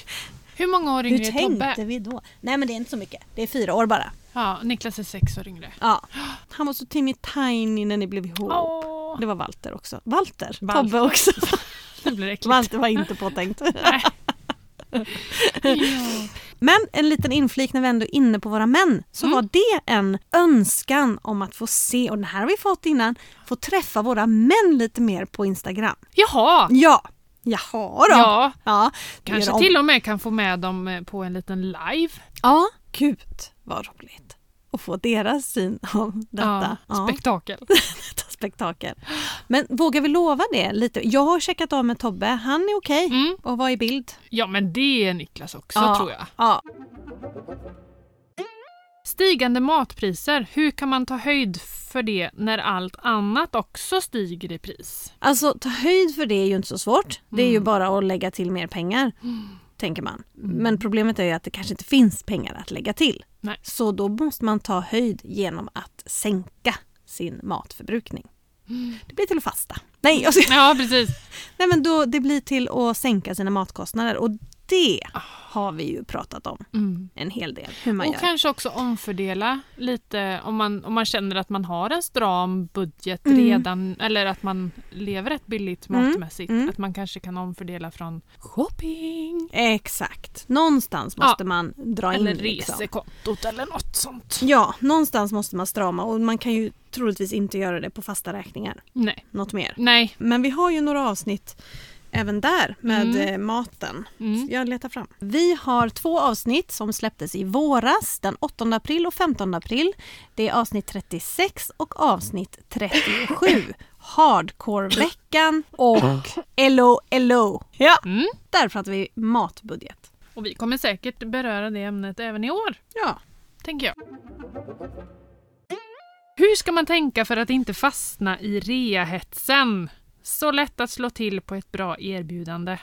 hur många år hur yngre är tänkte Tobbe? vi då? Nej men det är inte så mycket. Det är fyra år bara. Ja, Niklas är sex år yngre. Ja. Han var så teeny tiny när ni blev ihop. Åh, Det var Walter också. Walter? Walter. Tobbe också. det blir äckligt. Walter var inte påtänkt. Nej. Ja. Men en liten inflik när vi ändå är inne på våra män så Mm. var det en önskan om att få se, och den här har vi fått innan, få träffa våra män lite mer på Instagram. Jaha, Ja, jaha då. ja. ja. Kanske till och med kan få med dem eh, på en liten live. Ja, gud vad roligt. Att få deras syn av detta. Ja, Ja, spektakel. detta spektakel. Men vågar vi lova det lite? Jag har checkat av med Tobbe, han är okej Mm. och var i bild. Ja men det är Niklas också Ja. tror jag. Ja. Stigande matpriser, hur kan man ta höjd för det när allt annat också stiger i pris? Alltså ta höjd för det är ju inte så svårt. Det är ju Mm. bara att lägga till mer pengar. Tänker man. Men problemet är ju att det kanske inte finns pengar att lägga till. Nej. Så då måste man ta höjd genom att sänka sin matförbrukning. Det blir till att fasta. Nej, jag ska... Ja precis. Nej men då, det blir till att sänka sina matkostnader och det har vi ju pratat om Mm. en hel del. Hur man Och gör. kanske också omfördela lite om man, om man känner att man har en stram budget Mm. redan eller att man lever rätt billigt Mm, matmässigt. mm. Att man kanske kan omfördela från shopping Exakt. Någonstans Ja. måste man dra eller in. Liksom. resekontot eller något sånt. Ja, någonstans måste man strama och man kan ju troligtvis inte göra det på fasta räkningar. Nej. Något mer. Nej. Men vi har ju några avsnitt även där med Mm. eh, maten. Mm. Jag letar fram. Vi har två avsnitt som släpptes i våras, den 8 april och 15 april. Det är avsnitt 36 och avsnitt 37. Hardcore-veckan och LO LO. Ja, Mm. där pratar vi matbudget. Och vi kommer säkert beröra det ämnet även i år, Ja. tänker jag. Hur ska man tänka för att inte fastna i reahetsen? Så lätt att slå till på ett bra erbjudande.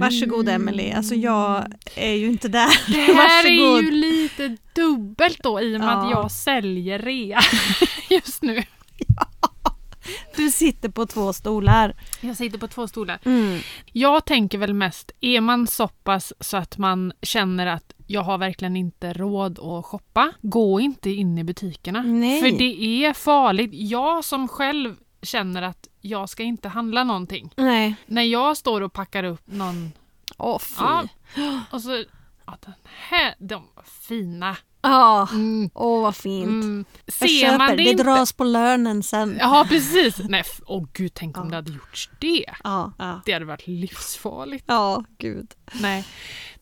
Varsågod Emelie, alltså jag är ju inte där. Det här Varsågod. är ju lite dubbelt då i och med Ja. att jag säljer rea just nu. Du sitter på två stolar. Jag sitter på två stolar. Mm. Jag tänker väl mest, är man så pass så att man känner att jag har verkligen inte råd att shoppa, gå inte in i butikerna. Nej. För det är farligt. Jag som själv känner att jag ska inte handla någonting. Nej. När jag står och packar upp någon Åh fy. Ja. och så, ja den här, de var fina. Ja. Mm. Åh vad fint. Mm. Jag Ser köper, man det, det inte? dras på lönen sen. Ja precis. Nej, åh gud tänk om det hade gjorts det. Ja. Det hade varit livsfarligt. ja gud. Nej.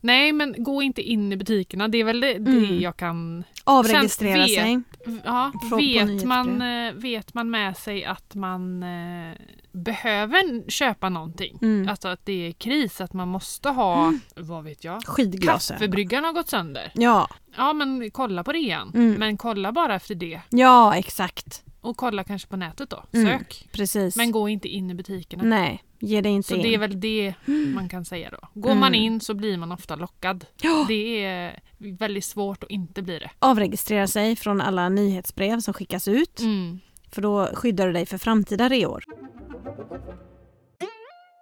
Nej men gå inte in i butikerna. Det är väl det, det Mm. jag kan... Avregistrera vet- sig. Ja, vet, man, eh, vet man med sig att man eh, behöver köpa någonting. Mm. Alltså att det är kris, att man måste ha, vad vet jag, Skidglasögon. kaffebryggaren har gått sönder. Ja, Ja men kolla på rean. Mm. Men kolla bara efter det. ja exakt. Och kolla kanske på nätet då. Mm. Sök. Precis. Men gå inte in i butikerna. Nej, ge dig inte Så in. det är väl det man kan säga då. Går Mm. man in så blir man ofta lockad. Ja. Det är väldigt svårt att inte bli det. Avregistrera sig från alla nyhetsbrev som skickas ut. Mm. För då skyddar du dig för framtida reor.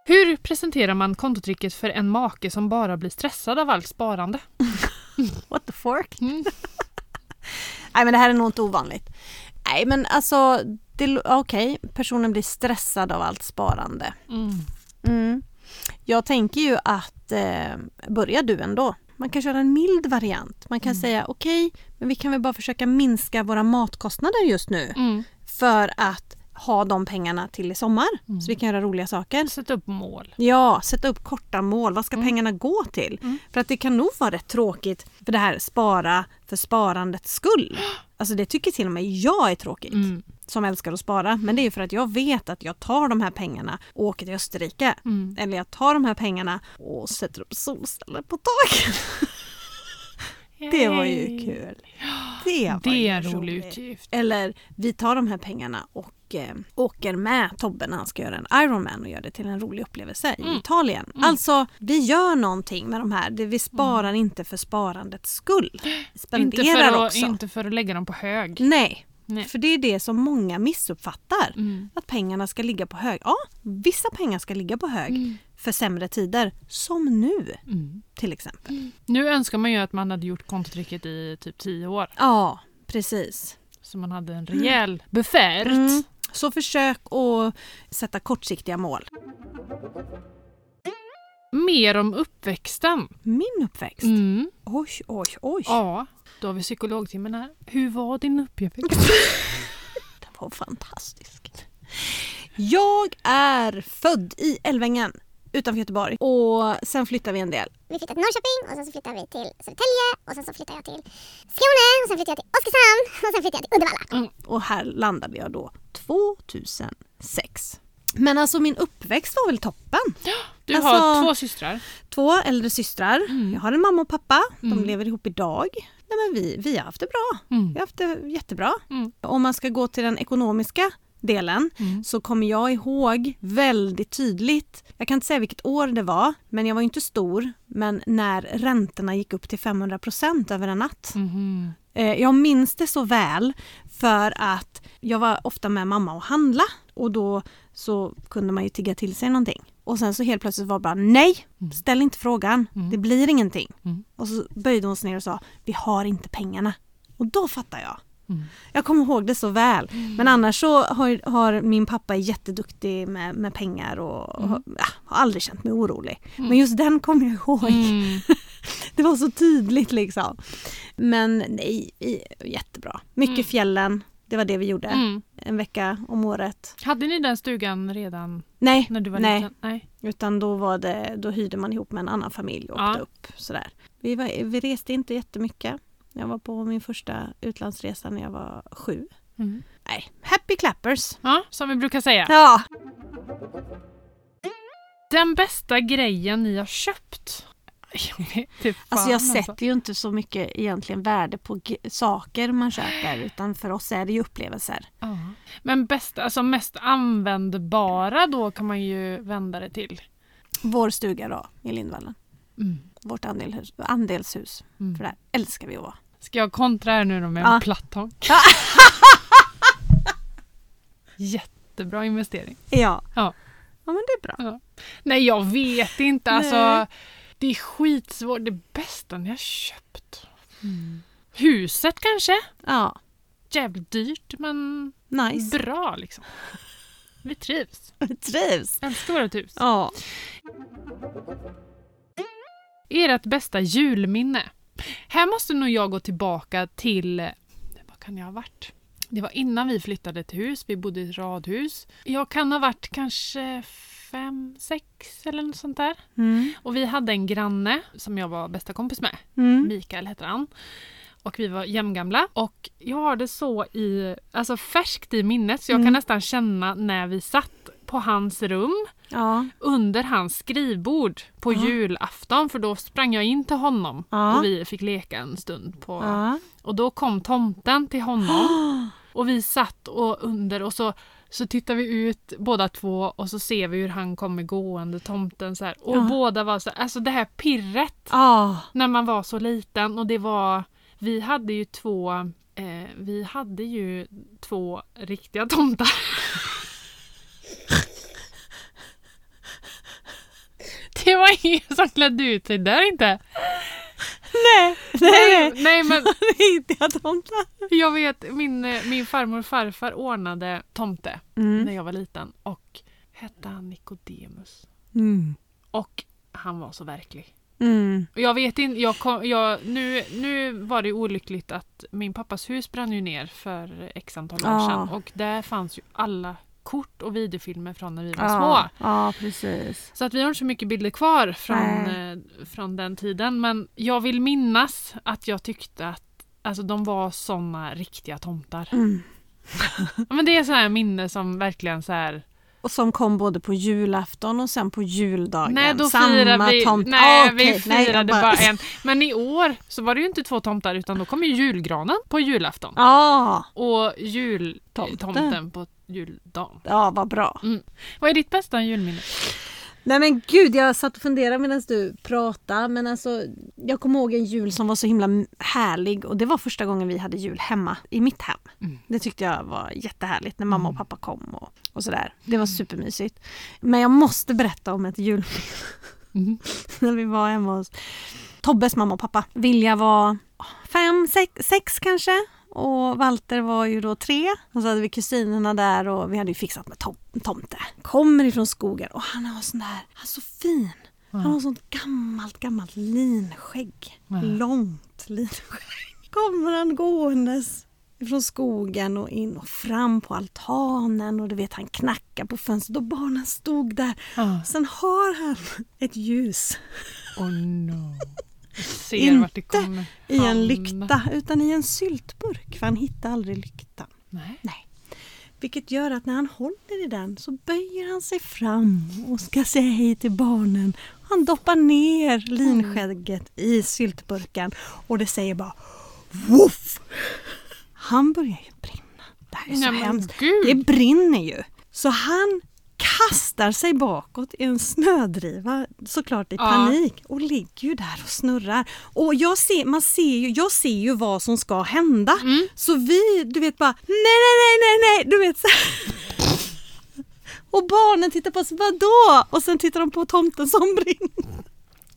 Hur presenterar man kontotricket för en make som bara blir stressad av allt sparande? What the fork? Mm. Nej men det här är nog inte ovanligt. Nej men alltså, okej, personen blir stressad av allt sparande. Mm. Mm. Jag tänker ju att eh, börja du ändå. Man kan köra en mild variant. Man kan Mm. säga okej, men vi kan väl bara försöka minska våra matkostnader just nu Mm. för att ha de pengarna till i sommar Mm. så vi kan göra roliga saker. Sätt upp mål. Ja, sätta upp korta mål. Vad ska Mm. pengarna gå till? Mm. För att det kan nog vara rätt tråkigt för det här spara för sparandets skull. Alltså det tycker till och med jag är tråkigt Mm. som älskar att spara. Men det är för att jag vet att jag tar de här pengarna och åker till Österrike. Mm. Eller jag tar de här pengarna och sätter upp solceller på taket. Det var ju kul. Det, var Det är en rolig roligt. utgift. Eller vi tar de här pengarna och eh, åker med Tobbe när han ska göra en Ironman och gör det till en rolig upplevelse i Mm. Italien. Mm. Alltså vi gör någonting med de här. Vi sparar inte för sparandets skull. Vi Inte spenderar för, att, också. inte för att lägga dem på hög. Nej, Nej. för det är det som många missuppfattar. Mm. Att pengarna ska ligga på hög. Ja, vissa pengar ska ligga på hög Mm. För sämre tider. Som nu Mm. till exempel. Nu önskar man ju att man hade gjort kontotricket i typ 10 år. Ja, precis. Så man hade en rejäl buffert. Mm. Så försök att sätta kortsiktiga mål. Mer om uppväxten. Min uppväxt. Mm. Oj, oj, oj. Ja, då har vi psykologtimmen här. Hur var din uppväxt? Den var fantastisk. Jag är född i Älvängen utanför Göteborg och sen flyttade vi en del. Vi flyttade till Norrköping och sen så flyttade vi till Södertälje och sen så flyttade jag till Skåne och sen flyttade jag till Oskarshamn och sen flyttade jag till Uddevalla. Och här landade jag då 2006. Men alltså min uppväxt var väl toppen. Du Alltså- har två systrar. Två äldre systrar. Mm. Jag har en mamma och pappa. De Mm. lever ihop idag. Nej, men vi, vi har haft det bra. Mm. Vi har haft det jättebra. Mm. Om man ska gå till den ekonomiska delen Mm. så kommer jag ihåg väldigt tydligt, jag kan inte säga vilket år det var, men jag var inte stor, men när räntorna gick upp till 500 procent över en natt. Eh, Jag minns det så väl för att jag var ofta med mamma och handla och då så kunde man ju tigga till sig någonting. Och sen så helt plötsligt var det bara nej, Mm. ställ inte frågan, Mm. det blir ingenting. Mm. Och så böjde hon sig ner och sa vi har inte pengarna. Och då fattar jag. Mm. Jag kommer ihåg det så väl. Men annars så har, har min pappa jätteduktig med, med pengar och, och har, ja, har aldrig känt mig orolig. Mm. Men just den kommer jag ihåg. Mm. Det var så tydligt liksom. Men nej, jättebra. Mycket Mm. fjällen. Det var det vi gjorde. Mm. En vecka om året. Hade ni den stugan redan Nej, när du var nej. liten? Nej. Utan då, var det, då hyrde man ihop med en annan familj och Ja. åkte upp. Sådär. Vi, var, vi reste inte jättemycket. Jag var på min första utlandsresa när jag var sju. Mm. Nej, happy clappers! Ja, som vi brukar säga. Ja, Den bästa grejen ni har köpt? Jag inte fan, alltså jag sätter ju inte så mycket egentligen värde på saker man köper utan för oss är det ju upplevelser. Ja. Men bästa, alltså mest användbara då kan man ju vända det till. Vår stuga då i Lindvallen. Mm. Vårt andelshus. Mm. För där älskar vi att vara. Ska jag kontra här nu då med Ja. en plattång? Jättebra investering. Ja. Ja. Ja men det är bra. Nej jag vet inte alltså. Det är skitsvårt. Det bästa ni har köpt. Huset kanske? Ja. Jävligt dyrt men Nice. bra liksom. Vi trivs. Trivs. Älskar vårt hus. Ja. Ert bästa julminne? Här måste nog jag gå tillbaka till, vad kan jag ha varit? Det var innan vi flyttade till hus, vi bodde i ett radhus. Jag kan ha varit kanske fem, sex eller något sånt där. Mm. Och vi hade en granne som jag var bästa kompis med. Mm. Mikael heter han. Och vi var jämngamla. Och jag har det så i, alltså färskt i minnet så jag Mm. kan nästan känna när vi satt på hans rum Ja. under hans skrivbord på Ja. julafton för då sprang jag in till honom Ja. och vi fick leka en stund. På. Och då kom tomten till honom och vi satt och under och så, så tittar vi ut båda två och så ser vi hur han kommer gående, tomten så här. Och båda var så alltså det här pirret när man var så liten och det var, vi hade ju två, eh, vi hade ju två riktiga tomtar. Det var ingen som klädde ut sig där inte. Nej. Nej. Nej men Riktiga tomtar. jag vet, min, eh, min farmor och farfar ordnade tomte när Mm. jag var liten och hette han Nikodemus. Mm. Och han var så verklig. Mm. Jag vet inte, jag kom, jag, nu, nu var det olyckligt att min pappas hus brann ju ner för x antal år Ja. sedan och där fanns ju alla kort och videofilmer från när vi var Ja. små. ja, precis. Så att vi har inte så mycket bilder kvar från, Nej. eh, från den tiden men jag vill minnas att jag tyckte att alltså, de var såna riktiga tomtar. Mm. Men det är så här minne som verkligen så här och som kom både på julafton och sen på juldagen. Nej, då Samma vi, tomt. nej, Ah, vi okej. Nej, firade bara... en. Men i år så var det ju inte två tomtar utan då kom ju julgranen på julafton. Ja, Och Tomten. jultomten på juldagen. ja, vad bra. Vad är ditt bästa julminne? Nej men gud, jag satt och funderade medan du pratade. Men alltså, jag kommer ihåg en jul som var så himla härlig och det var första gången vi hade jul hemma i mitt hem. Mm. Det tyckte jag var jättehärligt när mamma och pappa kom och, och sådär. Det var supermysigt. Men jag måste berätta om ett julminne Mm. när vi var hemma hos Tobbes mamma och pappa. Vilja var fem, sex, sex kanske. Och Walter var ju då tre. Och så hade vi kusinerna där och vi hade ju fixat med tom tomte. Kommer ifrån skogen och han har sån där, han är så fin. Han har sånt gammalt, gammalt linskägg. Ja. Långt linskägg. Kommer han gåendes ifrån skogen och in och fram på altanen och du vet han knackar på fönstret och barnen stod där. Ah. Sen har han ett ljus Oh no. Inte i en lykta utan i en syltburk för han hittar aldrig lyktan. Nej. Vilket gör att när han håller i den så böjer han sig fram och ska säga hej till barnen. Han doppar ner linskägget i syltburken och det säger bara Woof! Han börjar ju brinna. Det här är så Nej, hemskt. Det brinner ju. Så han kastar sig bakåt i en snödriva såklart i Ja. panik och ligger ju där och snurrar. Och jag ser, man ser ju, jag ser ju vad som ska hända. Mm. Så vi, du vet bara nej, nej, nej, nej, nej, du vet så. Och barnen tittar på oss, vadå? Och sen tittar de på tomten som brinner.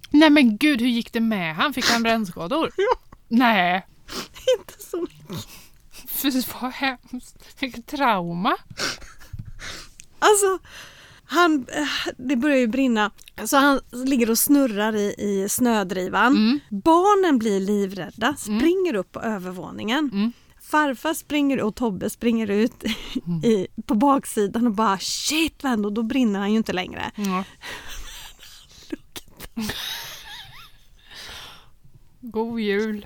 Nej men gud, hur gick det med han? Fick han brännskador? Ja. Nej, Inte så mycket. fy vad hemskt. Vilket trauma. Alltså, han, det börjar ju brinna. Så han ligger och snurrar i, i snödrivan. Mm. Barnen blir livrädda, springer upp på övervåningen. Mm. Farfar springer och Tobbe springer ut i, på baksidan och bara shit vad? Och då brinner han ju inte längre. Ja. God jul.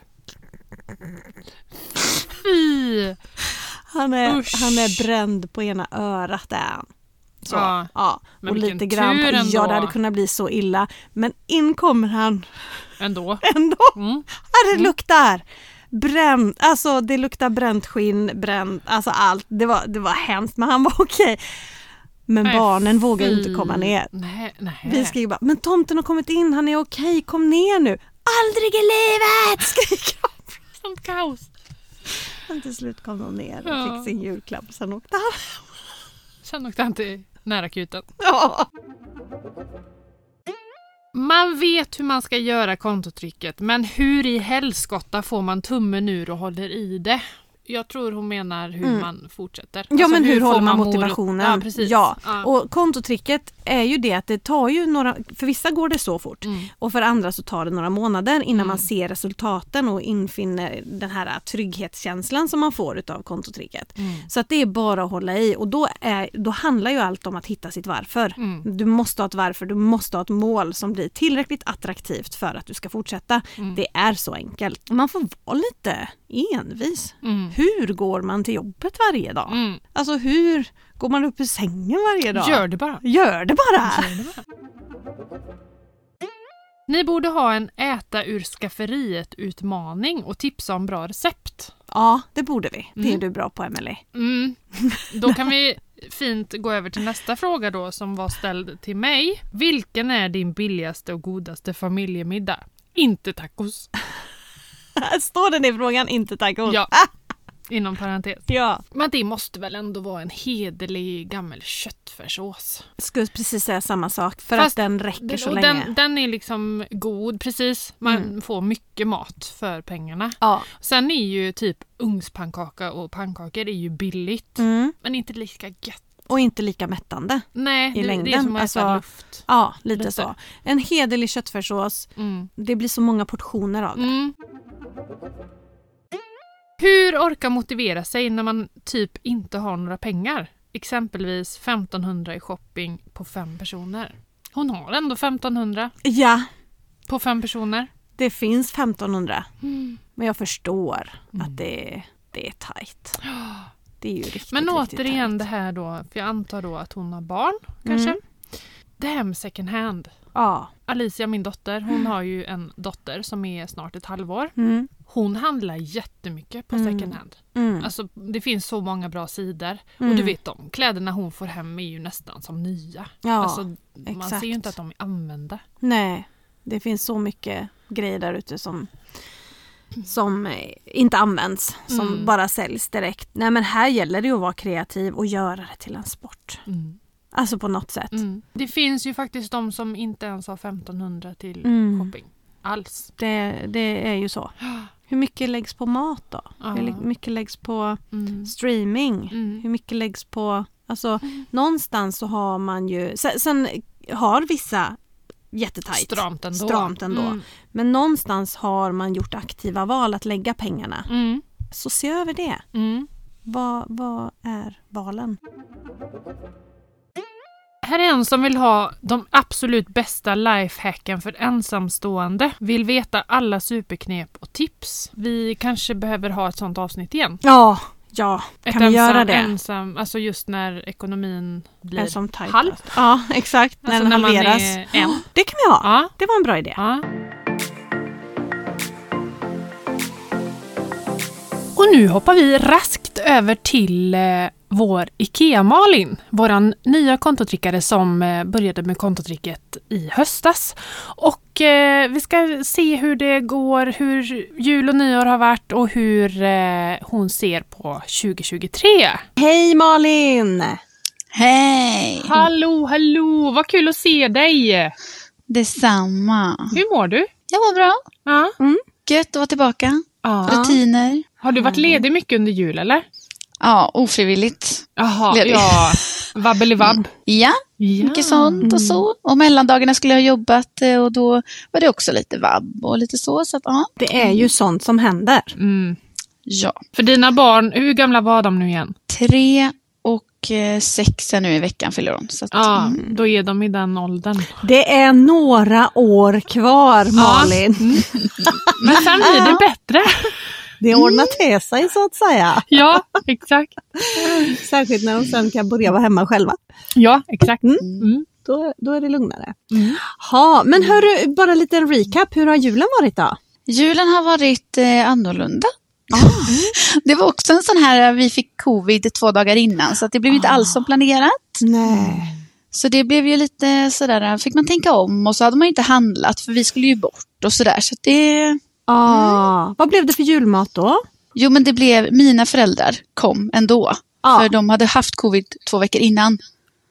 Fy! Han är, Usch. han är bränd på ena örat är han. Så, Ja. ja. Men Och lite grann, tur ändå. ja det hade kunnat bli så illa. Men in kommer han Ändå. ändå. Mm. Ja, det luktar bränt, alltså det luktar bränt skinn, bränt, alltså allt. Det var, det var hemskt men han var okej. Men Nej, barnen vågar ju inte komma ner. Nej, nej. Vi skriker bara, men tomten har kommit in, han är okej, kom ner nu. Aldrig i livet! skriker de. Sånt kaos. Men till slut kom de ner och Ja. fick sin julklapp, sen åkte han. Sen åkte han till närakuten. Ja. Man vet hur man ska göra kontotrycket, men hur i helskotta får man tummen ur och håller i det? Jag tror hon menar hur Mm. man fortsätter. Ja Alltså, men hur, får håller man mor- motivationen? Ja, precis. Ja. Ja. Och kontotricket är ju det att det tar ju några, för vissa går det så fort Mm. och för andra så tar det några månader innan Mm. man ser resultaten och infinner den här trygghetskänslan som man får utav kontotricket. Mm. Så att det är bara att hålla i och då, är, då handlar ju allt om att hitta sitt varför. Mm. Du måste ha ett varför, du måste ha ett mål som blir tillräckligt attraktivt för att du ska fortsätta. Mm. Det är så enkelt. Man får vara lite envis. Mm. Hur går man till jobbet varje dag? Mm. Alltså hur går man upp ur sängen varje dag? Gör det bara. Gör det bara! Gör det bara. Ni borde ha en äta ur skafferiet-utmaning och tipsa om bra recept. Ja, det borde vi. Det är Mm. du bra på Emelie. Mm. Då kan vi fint gå över till nästa fråga då som var ställd till mig. Vilken är din billigaste och godaste familjemiddag? Inte tacos. Står den i frågan? Inte tacos? Ja. Inom parentes. ja. Men det måste väl ändå vara en hederlig gammal köttfärssås? Skulle precis säga samma sak för Fast att den räcker så länge. den, den är liksom god, precis. Man Mm. får mycket mat för pengarna. Ja. Sen är ju typ ugnspannkaka och pannkakor är ju billigt. Mm. Men inte lika gött. Och inte lika mättande. Nej, I det, det är längden, som att äta alltså- luft. Ja, lite Lite. så. En hederlig köttfärssås. Mm. Det blir så många portioner av det. Hur orka motivera sig när man typ inte har några pengar? Exempelvis 1500 i shopping på fem personer. Hon har ändå 1500 Ja, på fem personer. det finns 1500. Mm. Men jag förstår Mm. att det, det är tajt. Det är ju riktigt, Men riktigt återigen härligt. det här då, för jag antar då att hon har barn kanske. Mm. Det här med second hand. Ja. Alicia, min dotter, hon har ju en dotter som är snart ett halvår. Mm. Hon handlar jättemycket på Mm. second hand. Mm. Alltså det finns så många bra sidor. Mm. Och du vet de kläderna hon får hem är ju nästan som nya. Ja, alltså, man exakt. ser ju inte att de är använda. nej. Det finns så mycket grejer där ute som, som eh, inte används, som Mm. bara säljs direkt. Nej men här gäller det att vara kreativ och göra det till en sport. Mm. Alltså på något sätt. Mm. Det finns ju faktiskt de som inte ens har 1500 till Mm. shopping. Alls. Det, det är ju så. Hur mycket läggs på mat då? Ja. Hur mycket läggs på Mm. streaming? Mm. Hur mycket läggs på... Alltså någonstans så har man ju... Sen, sen har vissa jättetajt. Stramt ändå. Stramt ändå. Mm. Men någonstans har man gjort aktiva val att lägga pengarna. Mm. Så se över det. Vad, vad är valen? Här är en som vill ha de absolut bästa lifehacken för ensamstående. Vill veta alla superknep och tips. Vi kanske behöver ha ett sånt avsnitt igen. Ja, ja. Ett Kan vi ensam, göra det? Ensam, alltså just när ekonomin blir som halv. Ja, exakt. när Alltså den när man halveras. en. Det kan vi ha. Ja. Det var en bra idé. Ja. Och nu hoppar vi raskt över till eh, vår IKEA-Malin. Våran nya kontotrickare som eh, började med kontotricket i höstas. Och eh, vi ska se hur det går, hur jul och nyår har varit och hur eh, hon ser på 2023. Hej Malin! Hej! Hallå, hallå! Vad kul att se dig! Detsamma. Hur mår du? Jag mår bra. Ja. Gött att vara tillbaka. ja. Rutiner. Har du varit ledig mycket under jul eller? Ja, ofrivilligt. Jaha, Ledig. ja. Vabbelivabb. Ja, Ja. mycket sånt och så. Och mellandagarna skulle jag ha jobbat eh, och då var det också lite vabb och lite så. Så att, ja. Det är ju sånt som händer. Mm. ja. För dina barn, hur gamla var de nu igen? Tre och eh, sex är nu i veckan fyller de. Så att, Ja, mm. då är de i den åldern. Det är några år kvar Malin. Mm. Men sen blir det bättre. Det ordnar till sig så att säga. Ja, exakt. Särskilt när de sen kan börja vara hemma själva. Ja, exakt. Mm. Mm. Då, då är det lugnare. Mm. Ha, men hörru, bara en liten recap. Hur har julen varit då? Julen har varit eh, annorlunda. Det var också en sån här, vi fick covid två dagar innan så att det blev inte alls som planerat. Nej. Så det blev ju lite sådär, fick man tänka om och så hade man ju inte handlat för vi skulle ju bort och sådär. Så att det, Ah, Vad blev det för julmat då? jo men det blev, mina föräldrar kom ändå. Ja. För de hade haft covid två veckor innan.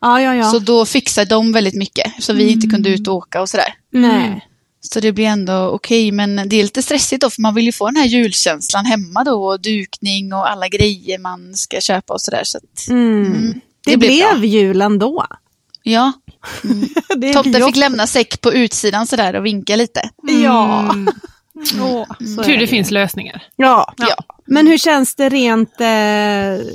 Ja, ja, ja. Så då fixade de väldigt mycket. Så vi inte kunde ut och åka och sådär. Nej. Så det blir ändå okej, men det är lite stressigt då för man vill ju få den här julkänslan hemma då och dukning och alla grejer man ska köpa och sådär. Så att, Mm. Mm. Det, Det blev blev jul ändå. ja, Det är Tomte vi fick lämna säck på utsidan sådär och vinka lite. Ja. Mm. Så Tur det finns lösningar. Ja. Ja. Men hur känns det rent... Eh,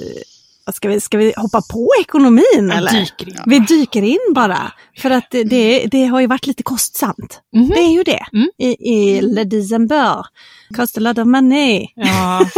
ska, vi, ska vi hoppa på ekonomin eller? dyker in. Vi dyker in bara. För att det, det, det har ju varit lite kostsamt. Mhm. Det är ju det. Mm. I, I Le December. Cost a lot of money. Ja.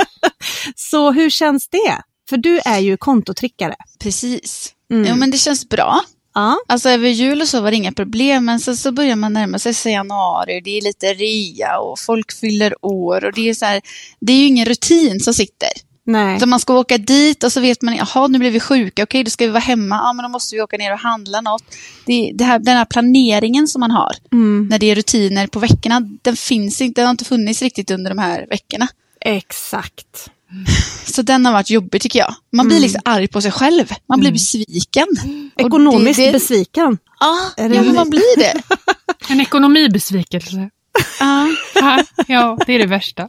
Så hur känns det? För du är ju kontotrickare. Precis. Mm. Ja men det känns bra. Ja. Alltså över jul och så var det inga problem, men sen så börjar man närma sig januari, det är lite rea och folk fyller år och det är så här, det är ju ingen rutin som sitter. Nej. Utan man ska åka dit och så vet man, jaha nu blir vi sjuka, okej då ska vi vara hemma, ja men då måste vi åka ner och handla något. Det, det här, den här planeringen som man har Mm. när det är rutiner på veckorna, den finns inte, den har inte funnits riktigt under de här veckorna. Exakt. Så den har varit jobbig tycker jag. Man blir Mm. liksom arg på sig själv, man blir besviken. Och Ekonomiskt det, det, besviken. Ja, ja men man blir det. En ekonomibesvikelse. Ja. Ja, Ja, det är det värsta.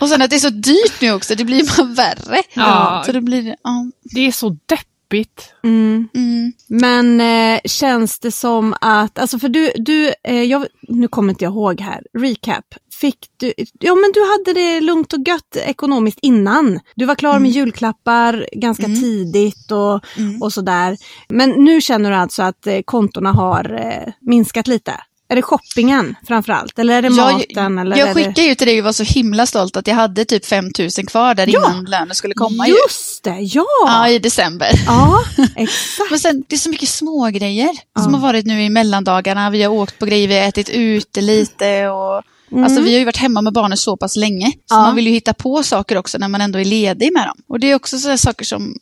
Och sen att det är så dyrt nu också, det blir bara värre. Ja. Så det blir, ja. Det är så deppigt. Mm. Mm. Men eh, känns det som att, alltså för du, du eh, jag, nu kommer inte jag ihåg här, recap. Fick du, ja men du hade det lugnt och gött ekonomiskt innan. Du var klar med julklappar ganska Mm. tidigt och, Mm. och sådär. Men nu känner du alltså att eh, kontona har eh, minskat lite? Är det shoppingen framförallt? Eller är det Jag- maten? eller Jag är det... skickade ju till dig och var så himla stolt att jag hade typ 5 000 kvar där Ja. innan lönen skulle komma ju. Just det, ja! Ja, i december. Ja, exakt. Men sen, det är så mycket små grejer Ja. som har varit nu i mellandagarna. Vi har åkt på grejer, vi har ätit ute lite och Alltså vi har ju varit hemma med barnen så pass länge. Så Mm. Ja. man vill ju hitta på saker också när man ändå är ledig med dem. Och det är också sådana saker som,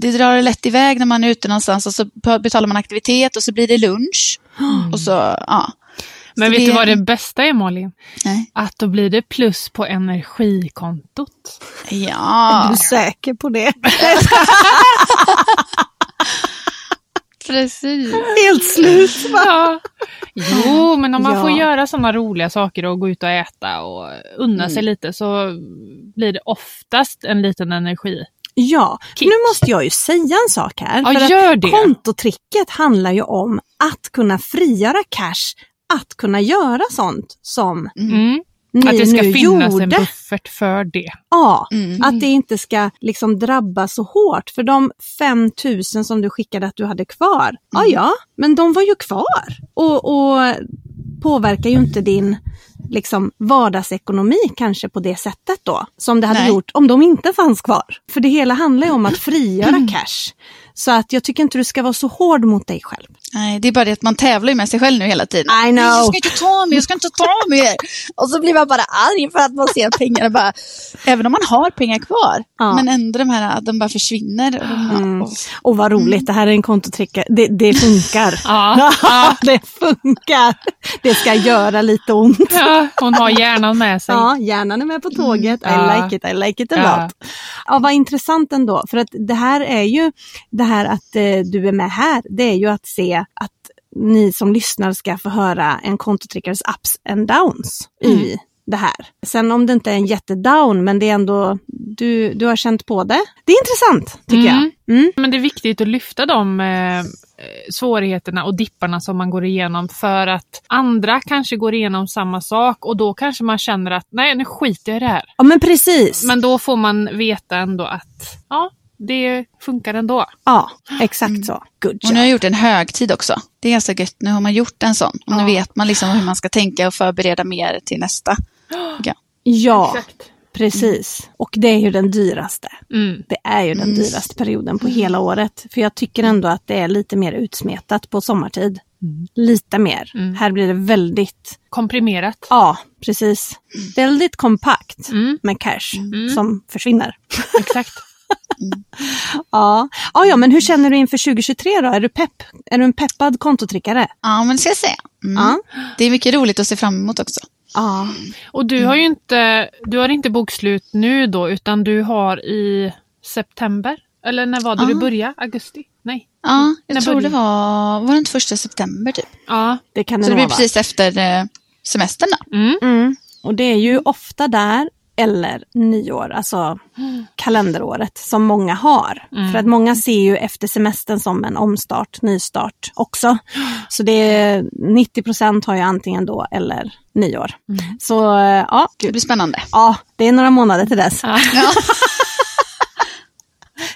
det drar lätt iväg när man är ute någonstans och så betalar man aktivitet och så blir det lunch. Och så, ja. Men Så vet det- du vad det bästa är Malin? Nej. Att då blir det plus på energikontot. Är Ja, du säker på det? precis. Helt slut va? Ja. Jo, men om man Ja. får göra sådana roliga saker och gå ut och äta och unna sig lite så blir det oftast en liten energi. Ja, Kick. nu måste jag ju säga en sak här. Ja, för gör det. Kontotricket handlar ju om att kunna frigöra cash, att kunna göra sånt som Mm. Ni Att det ska nu finnas gjorde. en buffert för det. Ja, Mm. att det inte ska liksom drabba så hårt. För de 5000 som du skickade att du hade kvar, ja Mm. ja, men de var ju kvar. Och, och påverkar ju inte din liksom, vardagsekonomi kanske på det sättet då. Som det hade Nej. gjort om de inte fanns kvar. För det hela handlar ju om att frigöra Mm. cash. Så att jag tycker inte du ska vara så hård mot dig själv. Nej, det är bara det att man tävlar med sig själv nu hela tiden. I know. Jag ska inte ta mer, jag ska inte ta mer. Och så blir man bara arg för att man ser pengarna bara, även om man har pengar kvar, Ja. men ändå de här, att de bara försvinner. Och de, Mm. och, Och vad roligt, det här är en kontotrick. Det, det funkar. Ja, det funkar. Det ska göra lite ont. ja, hon har hjärnan med sig. Ja, hjärnan är med på tåget. I Ja. like it, I like it a Ja. lot. Ja, vad intressant ändå. För att det här är ju, det här att eh, du är med här, det är ju att se att ni som lyssnar ska få höra en kontotrickares ups and downs i det här. Sen om det inte är en jättedown, men det är ändå, du, du har känt på det. Det är intressant, tycker Mm. jag. Mm. Men det är viktigt att lyfta de eh, svårigheterna och dipparna som man går igenom för att andra kanske går igenom samma sak och då kanske man känner att nej nu skiter jag i det här. Ja, men precis. Men då får man veta ändå att ja, det funkar ändå. Ja, exakt så. Good och nu har jag gjort en högtid också. Det är ganska gött, nu har man gjort en sån. Och nu Ja. vet man liksom hur man ska tänka och förbereda mer till nästa. Ja. Ja, precis. Och det är ju den dyraste. Mm. Det är ju den Mm. dyraste perioden på hela året. För jag tycker ändå att det är lite mer utsmetat på sommartid. Lite mer. Mm. Här blir det väldigt, Komprimerat. ja precis, väldigt kompakt Mm. med cash Mm. som försvinner. Exakt. Ja. Ja, ja, men hur känner du inför 2023 då? Är du pepp? Är du en peppad kontotrickare? ja, men det ska jag säga. Mm. Ja. Det är mycket roligt att se fram emot också. Ja. Och du har ju inte, du har inte bokslut nu då utan du har i september? Eller när var det du Ja. började? Augusti? Nej. Ja, jag När tror det börjar- var, var det inte första september typ? Ja. Det kan det Så det blir precis efter eh, semestern då. Mm. Mm. Och det är ju ofta där eller nyår, alltså kalenderåret som många har. Mm. För att många ser ju efter semestern som en omstart, nystart också. Så det är 90 procent har ju antingen då eller nyår. Mm. Så eh, ja, Det blir spännande. ja, det är några månader till dess. Ja.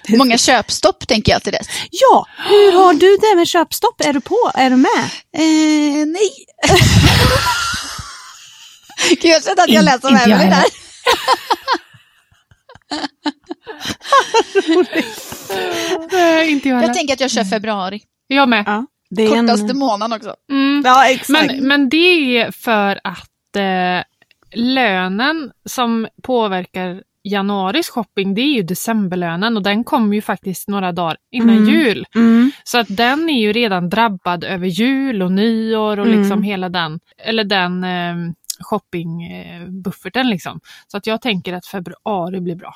Många köpstopp tänker jag till dess. Ja, hur har du det med köpstopp? Är du på? Är du med? Eh, nej. Gud, jag kände att jag lät som Emelie där. Nej, inte jag Jag tänker att jag kör februari. Jag med. Ja, det är Kortaste en... månaden också. Mm. Ja, exakt. Men, men det är för att eh, lönen som påverkar januaris shopping, det är ju decemberlönen och den kommer ju faktiskt några dagar innan Mm. jul. Mm. Så att den är ju redan drabbad över jul och nyår och Mm. liksom hela den, eller den eh, shoppingbufferten liksom. Så att jag tänker att februari blir bra.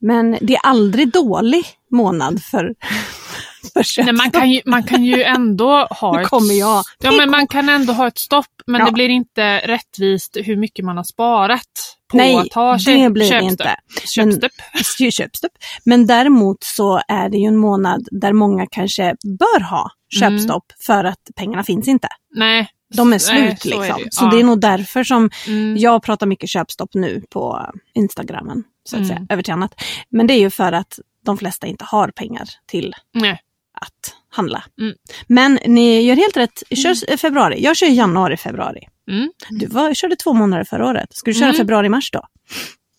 Men det är aldrig dålig månad för, för köpstopp. Nej, man, kan ju, man kan ju ändå ha Nu ett... kommer jag. Ja, men man kan ändå ha ett stopp, men Ja. det blir inte rättvist hur mycket man har sparat på Nej, att ha det köp, blir det köpstopp. inte. Köpstopp. ju köpstopp. Men däremot så är det ju en månad där många kanske bör ha köpstopp för att pengarna finns inte. Nej. De är nej, slut så är liksom. det. Så Ja. det är nog därför som Mm. jag pratar mycket köpstopp nu på Instagrammen. Så att Mm. säga, över till annat. Men det är ju för att de flesta inte har pengar till Nej. att handla. Mm. Men ni gör helt rätt, kör februari. Jag kör januari, februari. Mm. Du var, körde två månader förra året. Ska du köra Mm. februari, mars då?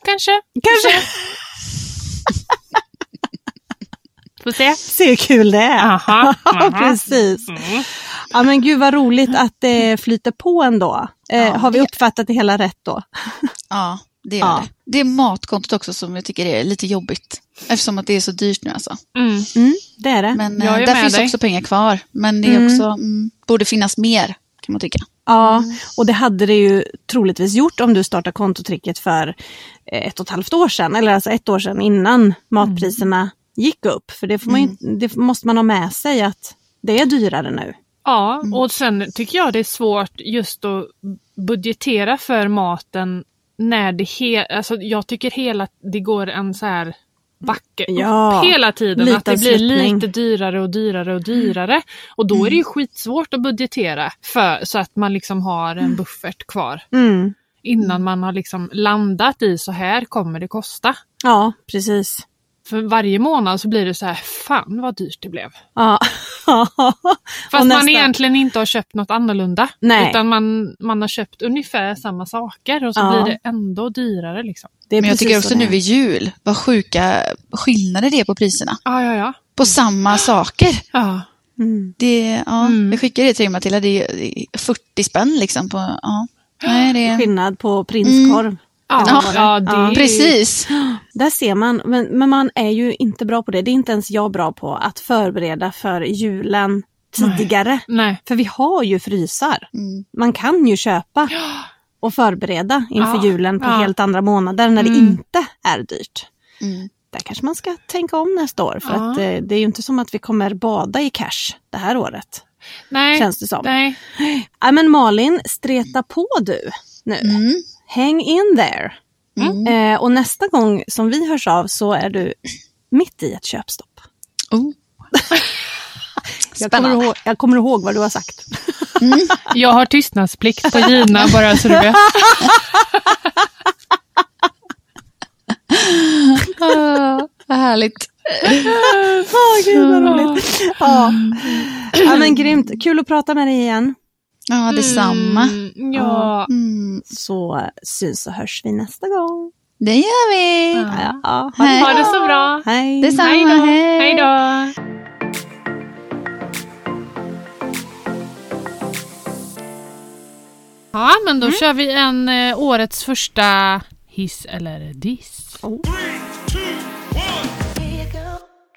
Kanske. Kanske. Får se. Se hur kul det är. Aha. Aha. precis. Mm. Ja men gud vad roligt att det flyter på ändå. Eh, Ja, har vi det- uppfattat det hela rätt då? Ja, det gör Ja. det. Det är matkontot också som jag tycker är lite jobbigt. Eftersom att det är så dyrt nu alltså. Mm. Mm, det är det. Men Jag eh, är där finns dig. också pengar kvar. Men det är Mm. också, mm, borde finnas mer kan man tycka. Ja, och det hade det ju troligtvis gjort om du startade kontotricket för eh, ett och ett halvt år sedan. Eller alltså ett år sedan innan matpriserna gick upp. För det, man ju, det måste man ha med sig att det är dyrare nu. Ja, och sen tycker jag det är svårt just att budgetera för maten när det he- alltså jag tycker hela det går en så här backe Ja, upp hela tiden. Att det blir sluttning. lite dyrare och dyrare och dyrare. Och då är det ju skitsvårt att budgetera för, så att man liksom har en buffert kvar. Mm. Innan man har liksom landat i så här kommer det kosta. Ja, precis. För varje månad så blir det så här, fan vad dyrt det blev. Ja. Fast Och man nästa- egentligen inte har köpt något annorlunda. Nej. Utan man, man har köpt ungefär samma saker och så Ja. blir det ändå dyrare. Liksom. Det är Men jag tycker så också nu är. vid jul, vad sjuka skillnader det är på priserna. Ja, ja, ja. På samma saker. ja. Mm. Det, ja, Mm. Jag skickade det till dig Matilda, det är, det är 40 spänn liksom. På, ja. Nej, det Skillnad på prinskorv. Ja, Ja, ja, det precis. Där ser man, men, men man är ju inte bra på det. Det är inte ens jag bra på att förbereda för julen tidigare. Nej. För vi har ju frysar. Mm. Man kan ju köpa och förbereda inför Ja, julen på ja. helt andra månader när det Mm. inte är dyrt. Mm. Där kanske man ska tänka om nästa år. För Ja. att eh, det är ju inte som att vi kommer bada i cash det här året. Nej. Känns det som. Nej. Ja, men Malin, streta på du nu. Mm. Häng in there. Mm. Eh, och nästa gång som vi hörs av så är du mitt i ett köpstopp. Oh. Jag kommer, ihåg, jag kommer ihåg vad du har sagt. Jag har tystnadsplikt på Gina bara så du vet. Ah, vad härligt. Åh, gud vad roligt. Ja. ja, men grymt. Kul att prata med dig igen. Ja, detsamma. Mm, ja. Mm. Så syns och hörs vi nästa gång. Det gör vi. Ja. Ja, ha Hej. Ha det så bra. Hej. Detsamma. Hej då. Hej. Hej då. Ja, men då kör vi en eh, årets första hiss eller diss. Oh.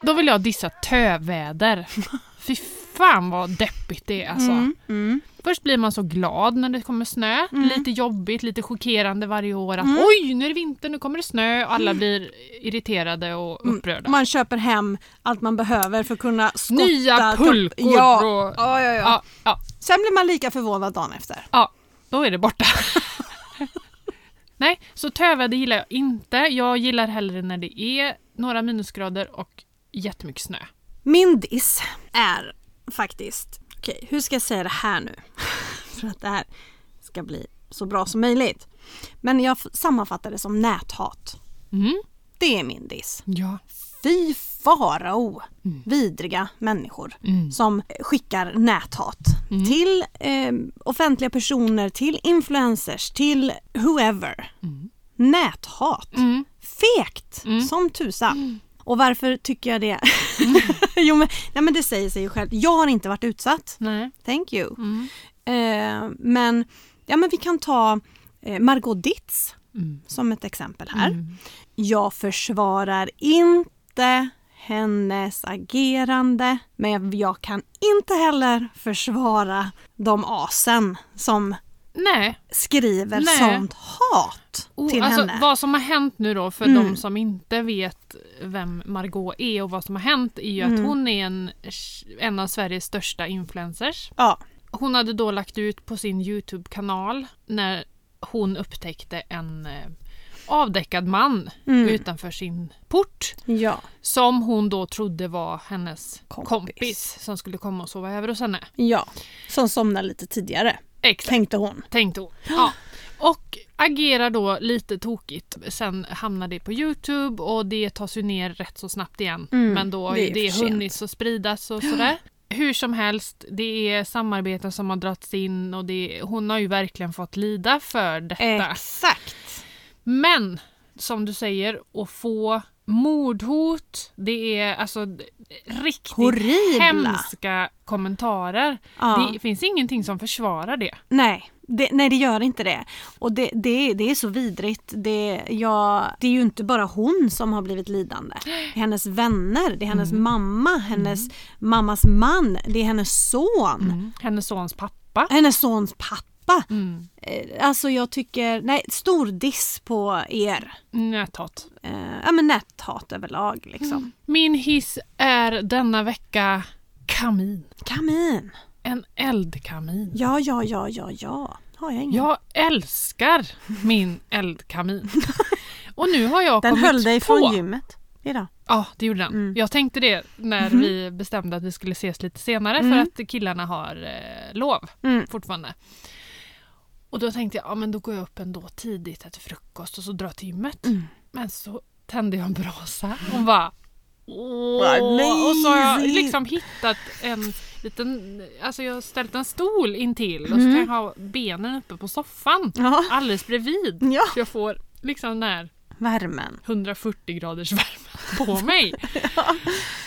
Då vill jag dissa töväder. Fy fan vad deppigt det är alltså. Mm, mm. Först blir man så glad när det kommer snö. Lite jobbigt, lite chockerande varje år att Mm. oj, nu är det vinter, nu kommer det snö. Alla blir irriterade och upprörda. Man köper hem allt man behöver för att kunna skotta. Nya pulkor Ja. och... Ja, ja, ja. Ja, Sen blir man lika förvånad dagen efter. ja, då är det borta. Nej, så töväder gillar jag inte. Jag gillar hellre när det är några minusgrader och jättemycket snö. Min diss är faktiskt, okej hur ska jag säga det här nu? för att det här ska bli så bra som möjligt. Men jag sammanfattar det som näthat. Mm. Det är min diss. Ja. Fy farao, vidriga människor Mm. som skickar näthat till eh, offentliga personer, till influencers, till whoever. Näthat. Mm. Fegt som tusan. Och varför tycker jag det? jo men, nej, men det säger sig ju själv. Jag har inte varit utsatt. Nej. Thank you. Mm. Eh, men, ja, men vi kan ta eh, Margot Ditz Mm. som ett exempel här. Jag försvarar inte hennes agerande men jag kan inte heller försvara de asen som Nej. skriver Nej. sånt hat Oh, till alltså, henne. Vad som har hänt nu då för Mm. de som inte vet vem Margot är och vad som har hänt är ju Mm. att hon är en, en av Sveriges största influencers. Ja. Hon hade då lagt ut på sin Youtube-kanal när hon upptäckte en eh, avdäckad man Mm. utanför sin port ja. som hon då trodde var hennes Kompis. kompis, som skulle komma och sova över hos henne. Ja. Som somnade lite tidigare Exakt. tänkte hon. tänkte hon. Ja. Och agerar då lite tokigt. Sen hamnar det på Youtube och det tas ju ner rätt så snabbt igen. Mm, Men då har det det hunnit så spridas och sådär. hur som helst, det är samarbeten som har dragits in och det, hon har ju verkligen fått lida för detta. Exakt. Men som du säger, att få mordhot, det är alltså riktigt Horribla. hemska kommentarer. Ja. Det finns ingenting som försvarar det. Nej, det, nej det gör inte det. Och det, det, det är så vidrigt. Det, ja, det är ju inte bara hon som har blivit lidande. Det är hennes vänner, det är hennes mamma, hennes mammas man, det är hennes son. Hennes sons pappa. Hennes sons pappa. Mm. Eh, Alltså jag tycker, nej stor diss på er. Näthat. Eh, ja men näthat överlag liksom. Min hiss är denna vecka kamin. Kamin. En eldkamin. Ja, ja, ja, ja, ja. Har jag ingen. Jag älskar min eldkamin. Och nu har jag Den kommit höll dig från gymmet idag. Ja, det gjorde den. Mm. Jag tänkte det när vi bestämde att vi skulle ses lite senare Mm. för att killarna har eh, lov Mm. fortfarande. Och då tänkte jag, ja men då går jag upp ändå tidigt, äter frukost och så drar jag till gymmet. Mm. Men så tände jag en brasa och bara Åh, Vad och så har jag liksom hittat en liten, alltså jag har ställt en stol intill och så Mm. kan jag ha benen uppe på soffan Ja, alldeles bredvid. ja. Så jag får liksom den här Värmen. 140 graders värme på mig.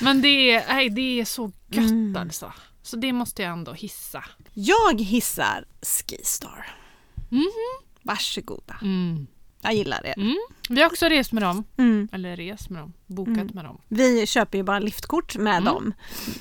Men det är, nej, det är så gött Mm. alltså. Så det måste jag ändå hissa. Jag hissar Skistar. Mhm. Varsågoda. Mm. Jag gillar det. Mm. Vi har också rest med dem. Mm. Eller rest med dem. Bokat Mm. med dem. Vi köper ju bara liftkort med Mm. dem.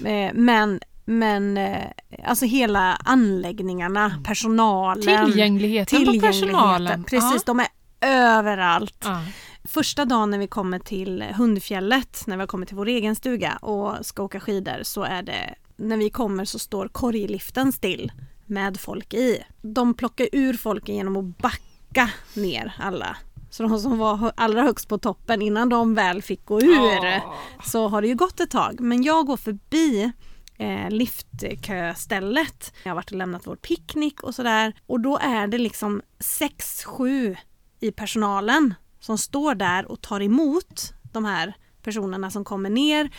Eh, Men, men eh, alltså hela anläggningarna, personalen. Tillgängligheten, på personalen. Precis, de är överallt. Ja. Ja. Första dagen när vi kommer till Hundfjället, när vi har kommit till vår egen stuga och ska åka skidor så är det, när vi kommer så står korgliften still med folk i. De plockar ur folken genom att backa ner alla. Så de som var allra högst på toppen innan de väl fick gå ur Ja. så har det ju gått ett tag. Men jag går förbi eh, liftköstället. Jag har varit och lämnat vår picknick och sådär. Och då är det liksom sex, sju i personalen som står där och tar emot de här personerna som kommer ner.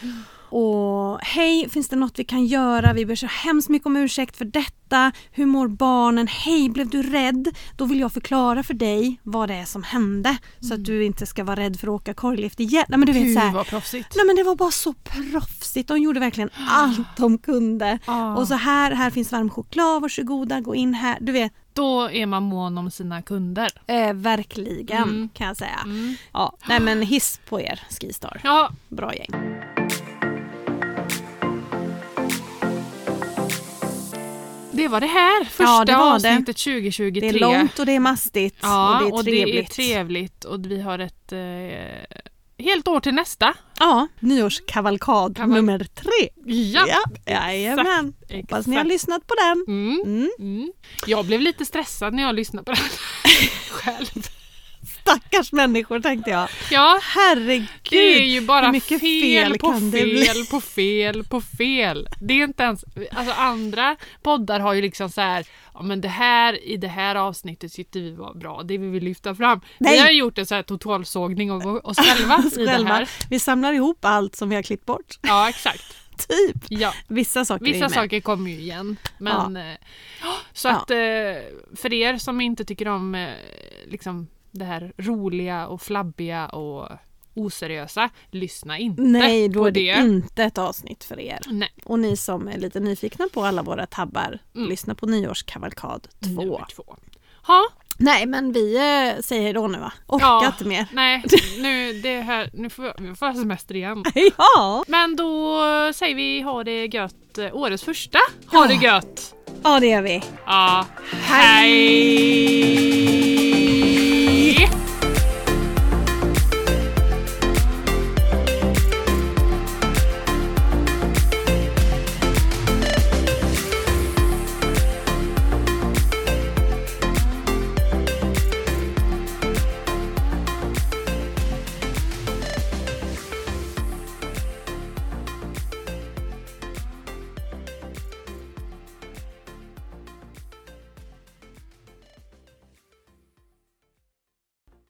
Och hej, finns det något vi kan göra? Vi ber så hemskt mycket om ursäkt för detta. Hur mår barnen? Hej, blev du rädd? Då vill jag förklara för dig vad det är som hände. Så att du inte ska vara rädd för att åka korglift igen. Nej, men du vet, Gud så här, vad proffsigt. Nej men det var bara så proffsigt. De gjorde verkligen allt de kunde. Ja. Och så här, här finns varm choklad, varsågoda, gå in här. Du vet, Då är man mån om sina kunder. eh, verkligen Mm. kan jag säga. Mm. Ja, nej men hiss på er Skistar. Ja, Bra gäng. Det var det här. Första Ja, det var det. avsnittet 2023. Det är långt och det är mastigt Ja, och det är trevligt. trevligt och vi har ett eh, helt år till nästa. Ja, nyårskavalkad Kaval- nummer tre. Ja, ja jajamän. exakt. Hoppas ni har lyssnat på den. Mm. Mm. Mm. Jag blev lite stressad när jag lyssnade på den själv. Stackars människor tänkte jag. Ja, Herregud. det är ju bara mycket fel, fel på fel på fel på fel. Det är inte ens, alltså andra poddar har ju liksom så här, ja men det här i det här avsnittet tyckte vi var bra, det vill vi lyfta fram. Nej. Vi har gjort en så här totalsågning av oss själva i det här. Vi samlar ihop allt som vi har klippt bort. Ja exakt. Typ. Ja. Vissa saker Vissa saker kommer ju igen. Men, eh, så Ja. att eh, för er som inte tycker om eh, liksom det här roliga och flabbiga och oseriösa, lyssna inte Nej, då på är det, det. inte ett avsnitt för er. Nej, Och ni som är lite nyfikna på alla våra tabbar, Mm. lyssna på Nyårskavalkad 2. nummer två. Ha, Nej, men vi eh, säger hej då nu va? Orkar Ja. inte mer. nej, nu, det här, nu får jag, vi får jag semester igen. Ja. Men då säger vi ha det gött, eh, årets första. Ha Ja. det gött! ja, det gör vi. Ja, Hej!